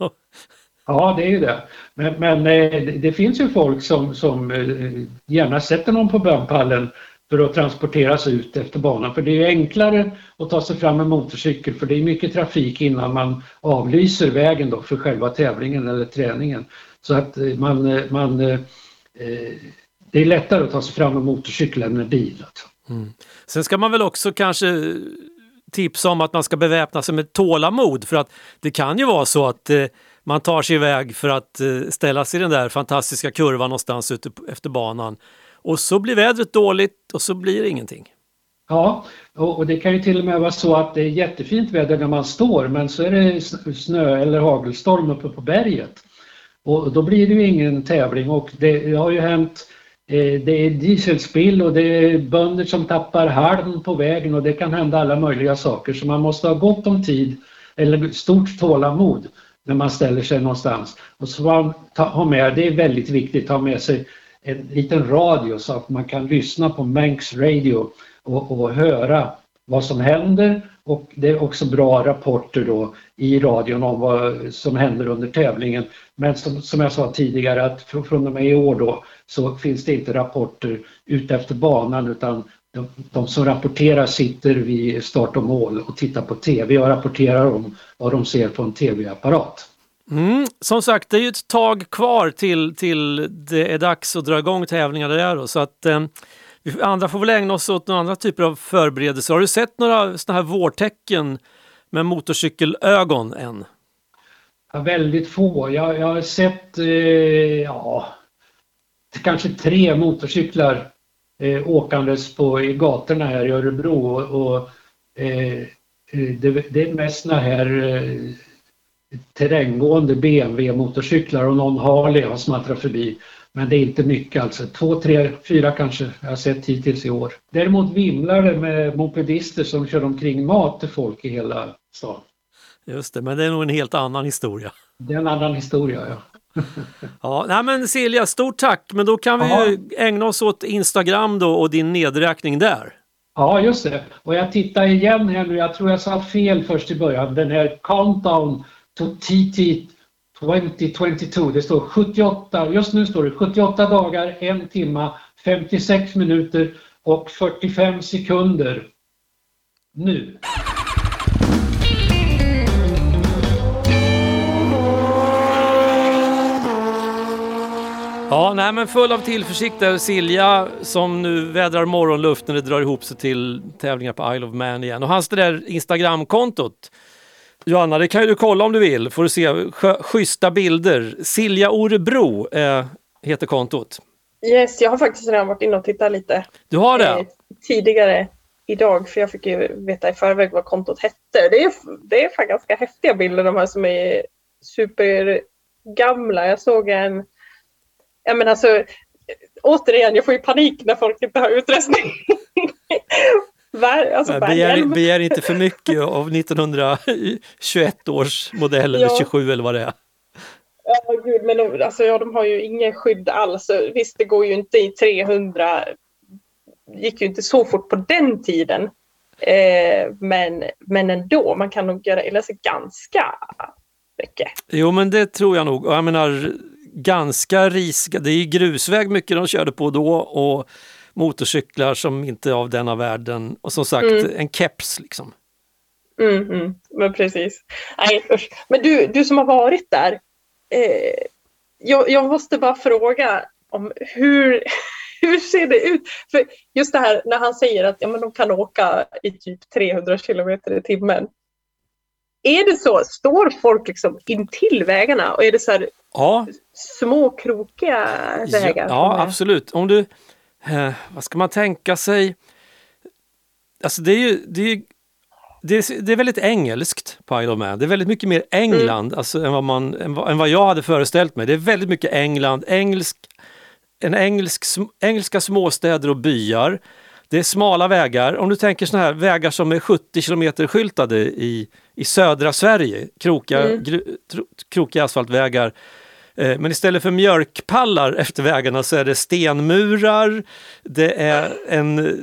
Ja, det är ju det. Men, men eh, det finns ju folk som, som eh, gärna sätter någon på bönpallen för att transporteras ut efter banan. För det är enklare att ta sig fram med motorcykel för det är mycket trafik innan man avlyser vägen då för själva tävlingen eller träningen. Så att eh, man, eh, man eh, det är lättare att ta sig fram med motorcykel än med bil. Alltså. Mm. Sen ska man väl också kanske tipsa om att man ska beväpna sig med tålamod för att det kan ju vara så att man tar sig iväg för att ställa sig i den där fantastiska kurvan någonstans ute efter banan och så blir vädret dåligt och så blir det ingenting. Ja, och det kan ju till och med vara så att det är jättefint väder när man står men så är det snö eller hagelstorm uppe på berget. Och då blir det ju ingen tävling och det har ju hänt eh, det är dieselspill och det är bönder som tappar halm på vägen och det kan hända alla möjliga saker så man måste ha gott om tid eller stort tålamod när man ställer sig någonstans. Och så man ta, ha med, det är väldigt viktigt, ha med sig en liten radio så att man kan lyssna på Manx Radio och, och höra vad som händer och det är också bra rapporter då i radion om vad som händer under tävlingen. Men som, som jag sa tidigare att från och med i år då så finns det inte rapporter ute efter banan utan de, de, som rapporterar sitter vid start och mål och tittar på TV och rapporterar om vad de ser på en TV-apparat. Mm, som sagt, det är ju ett tag kvar till, till det är dags att dra igång tävlingar där då, så att eh, vi andra får väl ägna oss åt några andra typer av förberedelser. Har du sett några sådana här vårtecken med motorcykelögon än? Ja, väldigt få. Jag, jag har sett eh, ja, kanske tre motorcyklar eh, åkandes på, i gatorna här i Örebro. Och, och eh, det, det, är mest sådana här eh, terränggående BMW-motorcyklar och någon Harley har smattrat förbi. Men det är inte mycket alltså. Två, tre, fyra kanske jag har sett hittills i år. Däremot vimlar det med mopedister som kör omkring mat till folk i hela stan. Just det, men det är nog en helt annan historia. Det är en annan historia, ja. ja, nej men Silja, stort tack! Men då kan vi ju ägna oss åt Instagram då och din nedräkning där. Ja, just det. Och jag tittar igen här nu, jag tror jag sa fel först i början. Den här Countdown TT 2022. Det står 78, just nu står det 78 dagar, 1 timma, 56 minuter och 45 sekunder. Nu! Ja, nej, men full av tillförsikt där Silja som nu vädrar morgonluft när det drar ihop sig till tävlingar på Isle of Man igen. Och hans det där Instagramkontot Johanna, det kan ju du kolla om du vill. Får du se schyssta bilder. Silja Orebro eh, heter kontot. Yes, jag har faktiskt redan varit inne och tittat lite. Du har det? Eh, tidigare idag, för jag fick ju veta i förväg vad kontot hette. Det är, det är fan ganska häftiga bilder de här som är supergamla. Jag såg en, ja men alltså, återigen, jag får ju panik när folk inte har utrustning. Alltså begär, begär, inte för mycket av 1921 års modell eller ja. 27 eller vad det är. Ja, gud, men de, alltså, ja, de har ju ingen skydd alls. Visst, det går ju inte i 300, gick ju inte så fort på den tiden. Eh, men, men ändå, man kan nog göra illa sig ganska mycket. Jo, men det tror jag nog. Jag menar, ganska riska. Det är grusväg mycket de körde på då och motorcyklar som inte är av denna världen. Och som sagt, Mm. en keps liksom. Mm, mm, men precis. Nej, usch. Men du, du som har varit där. Eh, jag, jag måste bara fråga om hur, hur ser det ut? För just det här när han säger att ja, men de kan åka i typ 300 kilometer i timmen. Är det så? Står folk liksom intill vägarna och är det så här Ja, små krokiga ja, vägar? ja är- absolut. Om du, eh, vad ska man tänka sig? Alltså det är ju, det är, ju- det är, det är väldigt engelskt på Isle of Man. Det är väldigt mycket mer England alltså, än, vad man, än, vad, än vad jag hade föreställt mig. Det är väldigt mycket England, engelsk, en engelsk, engelska småstäder och byar. Det är smala vägar. Om du tänker såna här vägar som är 70 kilometer skyltade i, i södra Sverige, krokiga, Mm. gru, krokiga asfaltvägar. Eh, men istället för mjölkpallar efter vägarna så är det stenmurar, det är en, eh,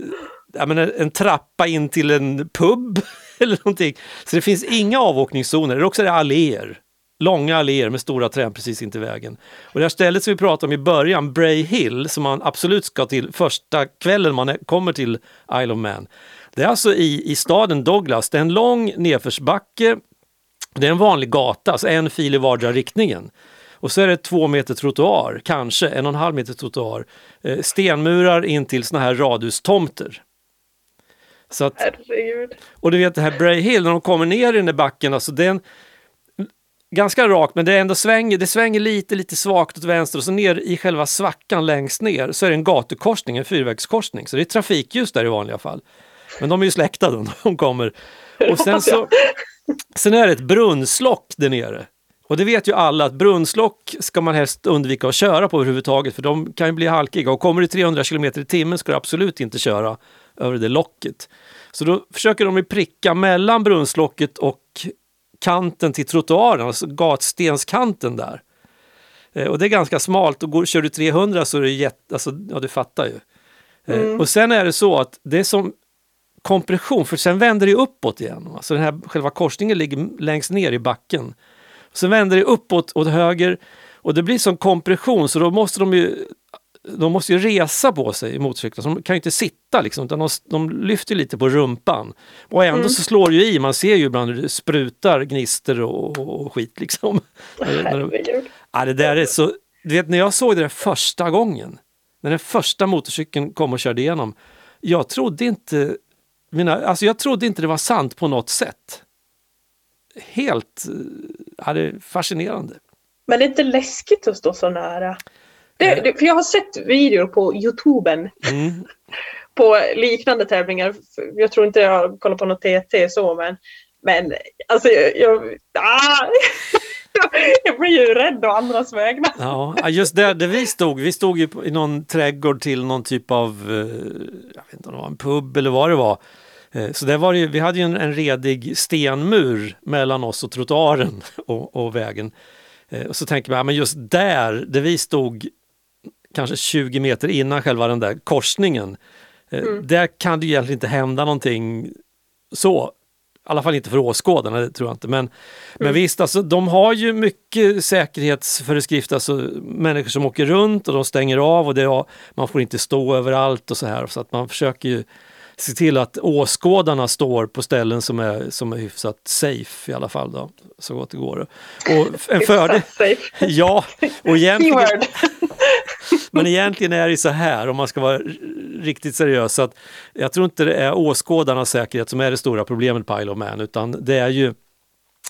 jag menar, en trappa in till en pub eller någonting. Så det finns inga avåkningszoner, eller också är det alléer. Långa alléer med stora träd precis intill vägen. Och det här stället som vi pratade om i början, Bray Hill, som man absolut ska till första kvällen man kommer till Isle of Man. Det är alltså i, i staden Douglas, det är en lång nedförsbacke det är en vanlig gata, alltså en fil i vardera riktningen. Och så är det två meter trottoar, kanske en och en halv meter trottoar. Eh, stenmurar in till såna här radhustomter. Så att, Herregud. och du vet det här Bray Hill, när de kommer ner i den där backen, alltså det är en, ganska rakt men det är ändå svänger, det svänger lite, lite svagt åt vänster och så ner i själva svackan längst ner så är det en gatukorsning, en fyrvägskorsning. Så det är trafikljus där i vanliga fall. Men de är ju släckta då när de kommer. Och sen så, sen är det ett brunnslock där nere. Och det vet ju alla att brunnslock ska man helst undvika att köra på överhuvudtaget för de kan ju bli halkiga och kommer det 300 km i timmen ska du absolut inte köra över det locket. Så då försöker de ju pricka mellan brunnslocket och kanten till trottoaren, alltså gatstenskanten där. Eh, och det är ganska smalt och går, kör du 300 så är det jätte, alltså, ja du fattar ju. Eh, Mm. Och sen är det så att det är som kompression, för sen vänder det uppåt igen. Alltså den här själva korsningen ligger längst ner i backen. Sen vänder det uppåt åt höger och det blir som kompression så då måste de ju de måste ju resa på sig i motorcyklar, så de kan ju inte sitta liksom, utan de, de lyfter lite på rumpan. Och ändå Mm. så slår det ju i, man ser ju ibland hur det sprutar gnister och, och, och skit liksom. Herregud. Ja, det där är så... Du vet när jag såg det där första gången, när den första motorcykeln kom och körde igenom, jag trodde inte... Mina, alltså jag trodde inte det var sant på något sätt. Helt... eh, Ja, det är fascinerande. Men det är inte läskigt att stå så nära. Det, det, för jag har sett videor på Youtuben Mm. på liknande tävlingar. Jag tror inte jag kollar på något TT så men, men alltså jag, jag, ah, jag blir ju rädd å andras vägnar. Ja, just där, där vi stod, vi stod i någon trädgård till någon typ av, eh, jag vet inte om det var en pub eller vad det var. Eh, Så där var det ju, vi hade ju en, en redig stenmur mellan oss och trottoaren och, och vägen. Eh, Och så tänker man, ja, men just där, där vi stod kanske 20 meter innan själva den där korsningen, eh, Mm. där kan det ju egentligen inte hända någonting så. I alla fall inte för åskådarna, det tror jag inte. Men, men Mm. visst, alltså, de har ju mycket säkerhetsföreskrifter, alltså människor som åker runt och de stänger av och det, är- man får inte stå överallt och så här. Så att man försöker ju se till att åskådarna står på ställen som är, som är hyfsat safe i alla fall då, så gott det går. Och en fördel, ja, och egentligen, men egentligen är det så här om man ska vara riktigt seriös. Att jag tror inte det är åskådarnas säkerhet som är det stora problemet på Isle of Man utan det är ju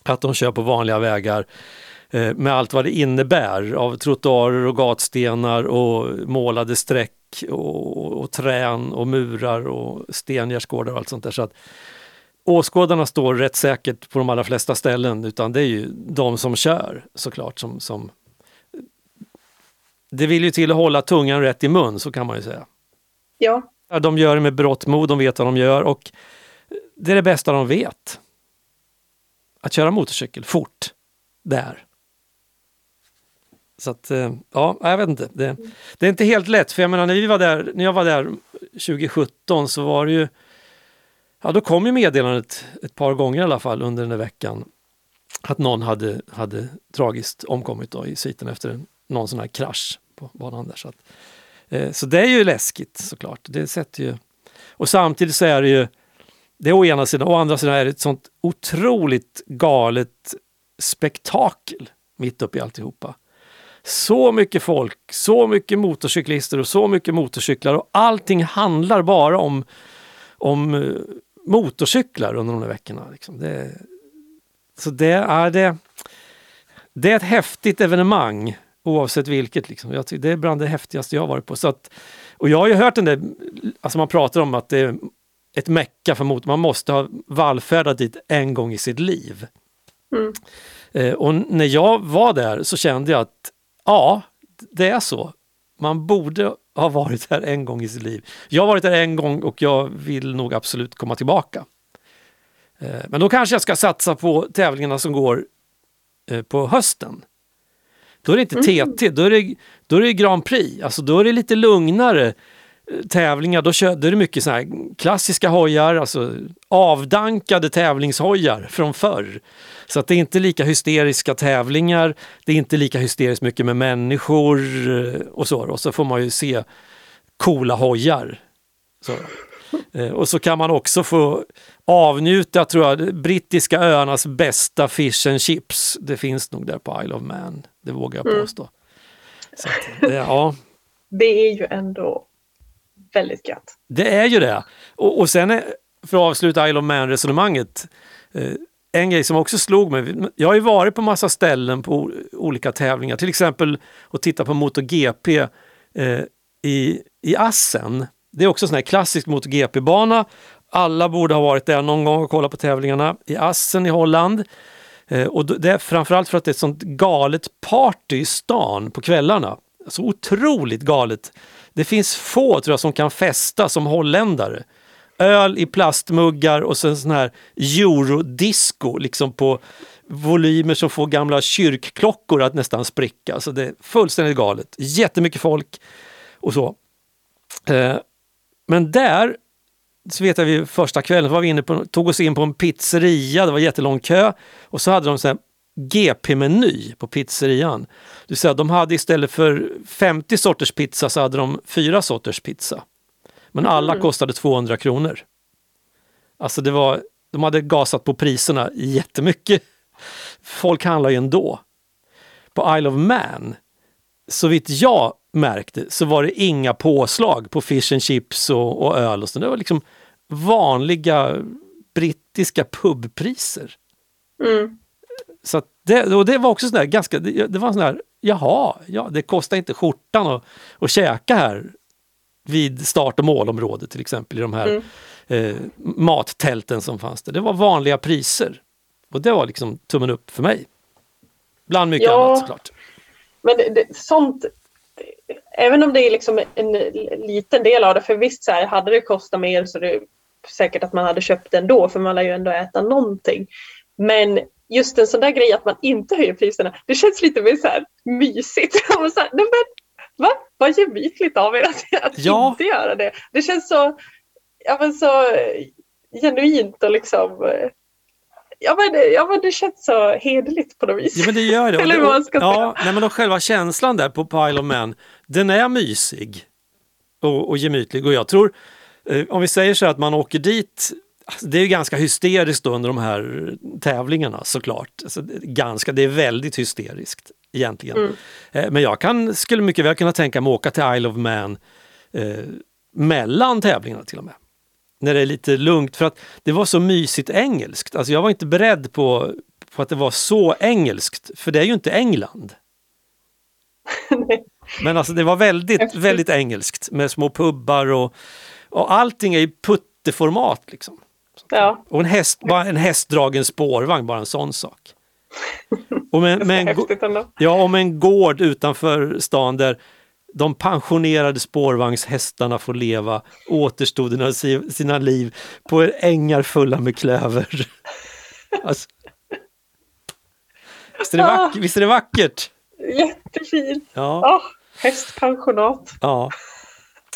att de kör på vanliga vägar eh, med allt vad det innebär av trottoarer och gatstenar och målade streck och, och trän och murar och stengärdsgårdar och allt sånt där. Så att åskådarna står rätt säkert på de allra flesta ställen utan det är ju de som kör såklart som, som det vill ju till att hålla tungan rätt i mun, så kan man ju säga. Ja, De gör det med berått mod, de vet vad de gör och det är det bästa de vet. Att köra motorcykel fort, där. Så att, eh, ja, jag vet inte. Det, det är inte helt lätt, för jag menar när, vi var där, när jag var där 2017 så var det ju ja, då kom ju meddelandet ett par gånger i alla fall under den där veckan att någon hade, hade tragiskt omkommit då i sviten efter en, någon sån här krasch på banan där. Så, att, eh, så det är ju läskigt såklart. Det sätter ju... Och samtidigt så är det ju, det är å ena sidan, å andra sidan är det ett sånt otroligt galet spektakel mitt uppe i alltihopa. Så mycket folk, så mycket motorcyklister och så mycket motorcyklar och allting handlar bara om, om eh, motorcyklar under de här veckorna. Liksom. Det, så det är, det, det är ett häftigt evenemang oavsett vilket. Liksom. Jag det är bland det häftigaste jag har varit på. Så att, och jag har ju hört den där, alltså man pratar om att det är ett mecka för motor. Man måste ha vallfärdat dit en gång i sitt liv. Mm. Eh, och när jag var där så kände jag att ja, det är så. Man borde ha varit här en gång i sitt liv. Jag har varit där en gång och jag vill nog absolut komma tillbaka. Eh, men då kanske jag ska satsa på tävlingarna som går eh, på hösten. Då är det inte TT, mm. då är det, då är det Grand Prix. Alltså då är det lite lugnare tävlingar. Då, kör, då är det mycket så här klassiska hojar, alltså avdankade tävlingshojar från förr. Så att det är inte lika hysteriska tävlingar, det är inte lika hysteriskt mycket med människor och så. Och så får man ju se coola hojar. Så. Och så kan man också få avnjuta, tror jag, brittiska öarnas bästa fish and chips. Det finns nog där på Isle of Man, det vågar jag mm. påstå. Mm. Så att, det, ja. det är ju ändå väldigt gött. Det är ju det. Och, och sen, är, för att avsluta Isle of Man-resonemanget, eh, en grej som också slog mig, jag har ju varit på massa ställen på olika tävlingar, till exempel att titta på MotoGP eh, i, i Assen. Det är också en sån här klassisk MotoGP-bana alla borde ha varit där någon gång och kollat på tävlingarna i Assen i Holland. Eh, och det är framförallt för att det är ett sånt galet party i stan på kvällarna. Så otroligt galet. Det finns få tror jag som kan festa som holländare. Öl i plastmuggar och sen sån här eurodisco liksom på volymer som får gamla kyrkklockor att nästan spricka. Så det är fullständigt galet. Jättemycket folk och så. Eh, men där så vet jag vi första kvällen var vi inne på, tog oss in på en pizzeria, det var jättelång kö och så hade de så här GP-meny på pizzerian. Det vill säga de hade istället för 50 sorters pizza så hade de fyra sorters pizza. Men alla mm. kostade 200 kronor. Alltså det var, de hade gasat på priserna jättemycket. Folk handlar ju ändå. På Isle of Man, så vitt jag märkte så var det inga påslag på fish and chips och, och öl och. Det var liksom vanliga brittiska pubpriser. Mm. Så det, och det var också sådär ganska, det, det var sån där, jaha, ja, det kostar inte skjortan att, att käka här vid start och målområdet till exempel i de här mm. eh, mattälten som fanns där. Det var vanliga priser. Och det var liksom tummen upp för mig. Bland mycket ja, annat såklart. Men det, det, sånt även om det är liksom en liten del av det, för visst så här, hade det kostat mer så är det säkert att man hade köpt det ändå, för man lär ju ändå äta någonting. Men just en sån där grej att man inte höjer priserna, det känns lite mer så här mysigt. så här, men, va? Vad gemytligt av er att, att ja. inte göra det. Det känns så, ja, men så genuint och liksom ja men, ja men det känns så hederligt på något vis. Ja men det gör det. Eller vad man ska ja, säga. Nej, men själva känslan där på Pile of Men, den är mysig och, och gemytlig och jag tror, eh, om vi säger så att man åker dit alltså, det är ganska hysteriskt under de här tävlingarna såklart. Alltså, ganska, det är väldigt hysteriskt egentligen. Mm. Eh, men jag kan, skulle mycket väl kunna tänka mig att åka till Isle of Man eh, mellan tävlingarna till och med när det är lite lugnt. För att det var så mysigt engelskt. Alltså jag var inte beredd på, på att det var så engelskt, för det är ju inte England. Men alltså det var väldigt, väldigt engelskt med små pubbar och, och allting är i putteformat. Liksom. Ja. Och en, häst, bara en hästdragen spårvagn, bara en sån sak. Och med, med en, ja, och med en gård utanför stan där de pensionerade spårvagnshästarna får leva återstoden av sina liv på ängar fulla med klöver. Alltså. Visst, är det vackert? Visst är det vackert? Jättefint! Ja. Oh, hästpensionat. Ja.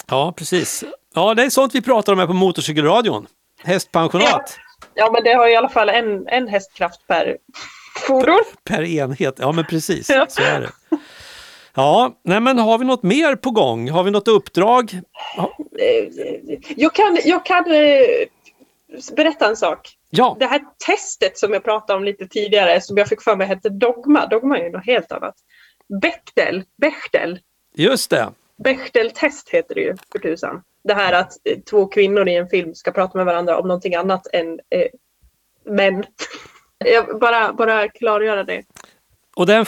ja, precis. Ja, det är sånt vi pratar om här på Motorcykelradion. Hästpensionat Ja, men det har i alla fall en, en hästkraft per fordon. per enhet. Ja, men precis. Ja. Så är det. Ja, nej men har vi något mer på gång? Har vi något uppdrag? Eh, Jag kan, jag kan eh, berätta en sak. Ja, Det här testet som jag pratade om lite tidigare, som jag fick för mig hette Dogma. Dogma är ju något helt annat. Bechtel, Bechtel, just det. Bechteltest heter det ju för tusan. Det här att eh, två kvinnor i en film ska prata med varandra om någonting annat än eh, män. Jag bara, bara klargöra det. Och den,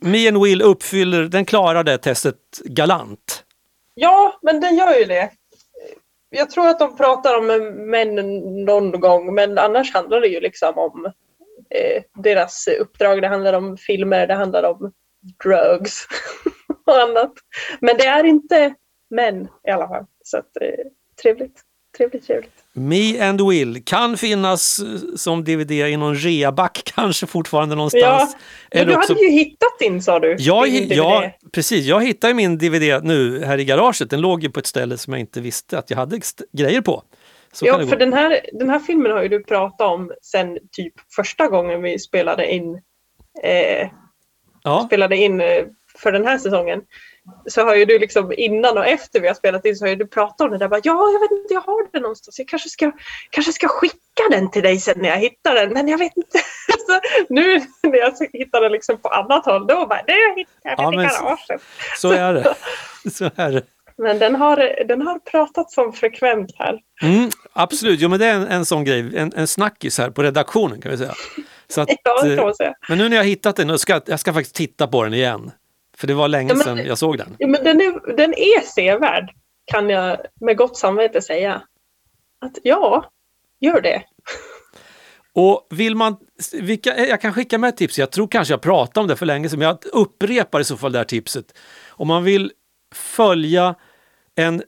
Me and Will uppfyller, den klarar det testet galant. Ja, men den gör ju det. Jag tror att de pratar om män någon gång, men annars handlar det ju liksom om eh, deras uppdrag. Det handlar om filmer, det handlar om drugs och annat. Men det är inte män i alla fall. Så att, eh, trevligt, trevligt, trevligt. Me and Will kan finnas eh, som DVD i någon reaback kanske fortfarande någonstans. Ja, Men du också- hade ju hittat din sa du. Jag, din ja, precis. Jag hittade min DVD nu här i garaget. Den låg ju på ett ställe som jag inte visste att jag hade grejer på. Så Ja, för den här, den här filmen har ju du pratat om sen typ första gången vi spelade in eh, Ja, spelade in eh, för den här säsongen så har ju du liksom innan och efter vi har spelat in så har ju du pratat om det där. Bara, ja, jag vet inte, jag har den någonstans. Jag kanske ska, kanske ska skicka den till dig sen när jag hittar den. Men jag vet inte. så nu när jag hittar den liksom på annat håll då bara, det jag hittade Ja, den men i så- garaget. så är det. Så är det. Men den har, den har pratats om frekvent här. Mm, absolut, jo, men det är en, en sån grej, en, en snackis här på redaktionen kan vi säga. Så att, Ja, kan eh, man säga. men nu när jag har hittat den, jag ska, jag ska faktiskt titta på den igen. För det var länge Ja, men- sedan jag såg den. Ja, men den, är, den är sevärd kan jag med gott samvete säga. Att ja, gör det. Och vill man, vilka, jag kan skicka med ett tips, jag tror kanske jag pratade om det för länge sedan, men jag upprepar i så fall det här tipset. Om man vill följa en,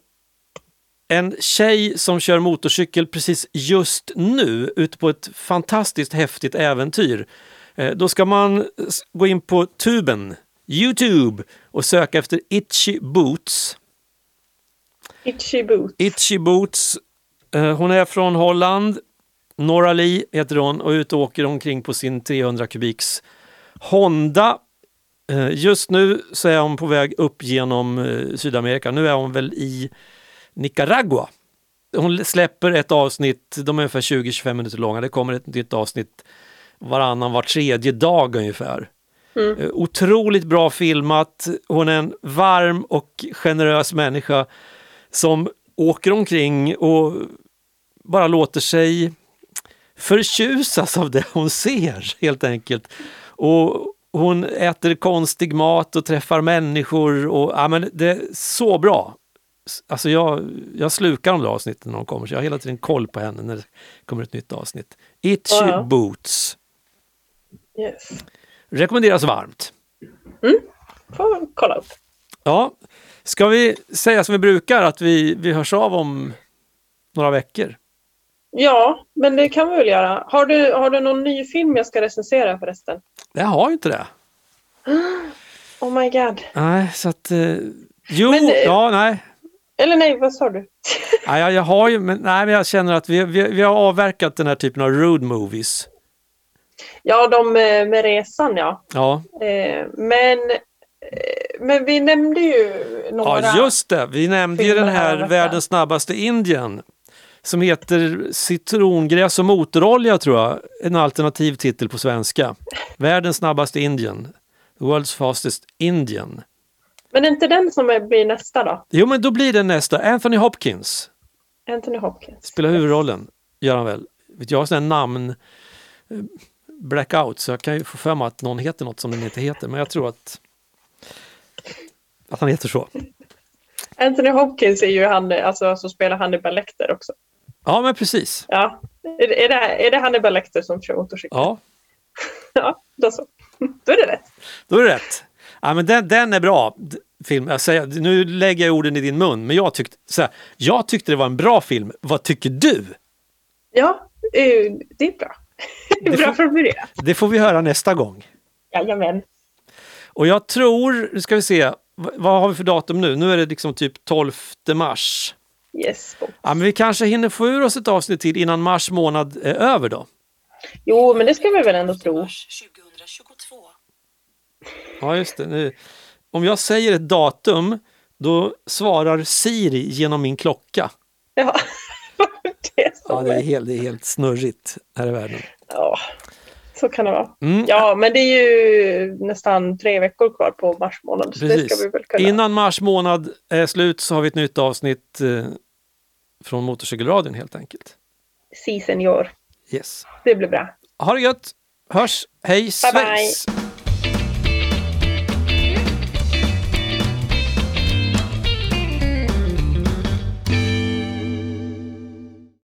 en tjej som kör motorcykel precis just nu ute på ett fantastiskt häftigt äventyr. Eh, Då ska man gå in på tuben, Youtube, och söka efter Itchy Boots. Itchy boot. Itchy Boots. Eh, Hon är från Holland. Nora Lee heter hon och ute och åker omkring på sin 300 kubiks Honda. Eh, Just nu så är hon på väg upp genom eh, Sydamerika. Nu är hon väl i Nicaragua. Hon släpper ett avsnitt, de är ungefär 20-25 minuter långa. Det kommer ett nytt avsnitt varannan, var tredje dag ungefär. Mm. Eh, Otroligt bra filmat. Hon är en varm och generös människa som åker omkring och bara låter sig förtjusas av det hon ser helt enkelt. Och hon äter konstig mat och träffar människor och ja, men det är så bra. Alltså jag, jag slukar de där avsnitten när de kommer så jag har hela tiden koll på henne när det kommer ett nytt avsnitt. Itchy Ja. Boots. Yes. Rekommenderas varmt. Får kolla upp. Ja, ska vi säga som vi brukar att vi, vi hörs av om några veckor? Ja, men det kan vi väl göra. Har du, har du någon ny film jag ska recensera förresten? Jag har ju inte det. Oh my god. Nej, så att... Eh, jo, Men, eh, ja, nej. Eller nej, vad sa du? nej jag, jag har ju, men, nej, men jag känner att vi, vi, vi har avverkat den här typen av road movies. Ja, de med, med resan ja. Ja, Eh, men, eh, men vi nämnde ju några. ja just det. Vi nämnde ju den här. Världens snabbaste Indien. Som heter Citrongräs och motorolja tror jag. En alternativ titel på svenska. Världens snabbaste Indien. The World's fastest Indian. Men är inte den som är- blir nästa då? Jo men då blir det nästa. Anthony Hopkins Anthony Hopkins. spelar huvudrollen. Gör han väl. Vet Jag har här namn eh, blackout så jag kan ju få för mig att någon heter något som den inte heter. Men jag tror att, att han heter så. Anthony Hopkins är ju han alltså, som spelar Hannibal Lecter också. Ja men precis. Ja. Är, det- är, det, är det Hannibal Lecter som kör motorcykel? Ja, ja då så. Då är det rätt. då är det rätt. Ja, men den, den är bra. Film. Säger, nu lägger jag orden i din mun, men jag tyckte, så här, jag tyckte det var en bra film. Vad tycker du? Ja, eh, det är bra. Bra får- formulerat. Det får vi höra nästa gång. Jajamän. Och jag tror, nu ska vi se, vad har vi för datum nu? Nu är det liksom typ 12 mars. Yes. Ja, men vi kanske hinner få ur oss ett avsnitt till innan mars månad är över då. Jo, men det ska vi väl ändå tro. Mars 2022. Ja, just det. Nu. Om jag säger ett datum, då svarar Siri genom min klocka. Ja, det. Ja, det är helt, det är helt snurrigt här i världen. Ja, så kan det vara. Mm. Ja, men det är ju nästan tre veckor kvar på mars månad. Precis. kunna. Innan mars månad är slut så har vi ett nytt avsnitt eh, från Motorcykelradion helt enkelt. Si, senior. Yes. Det blir bra. Ha det gött! Hörs! Hej Bye, bye. svejs!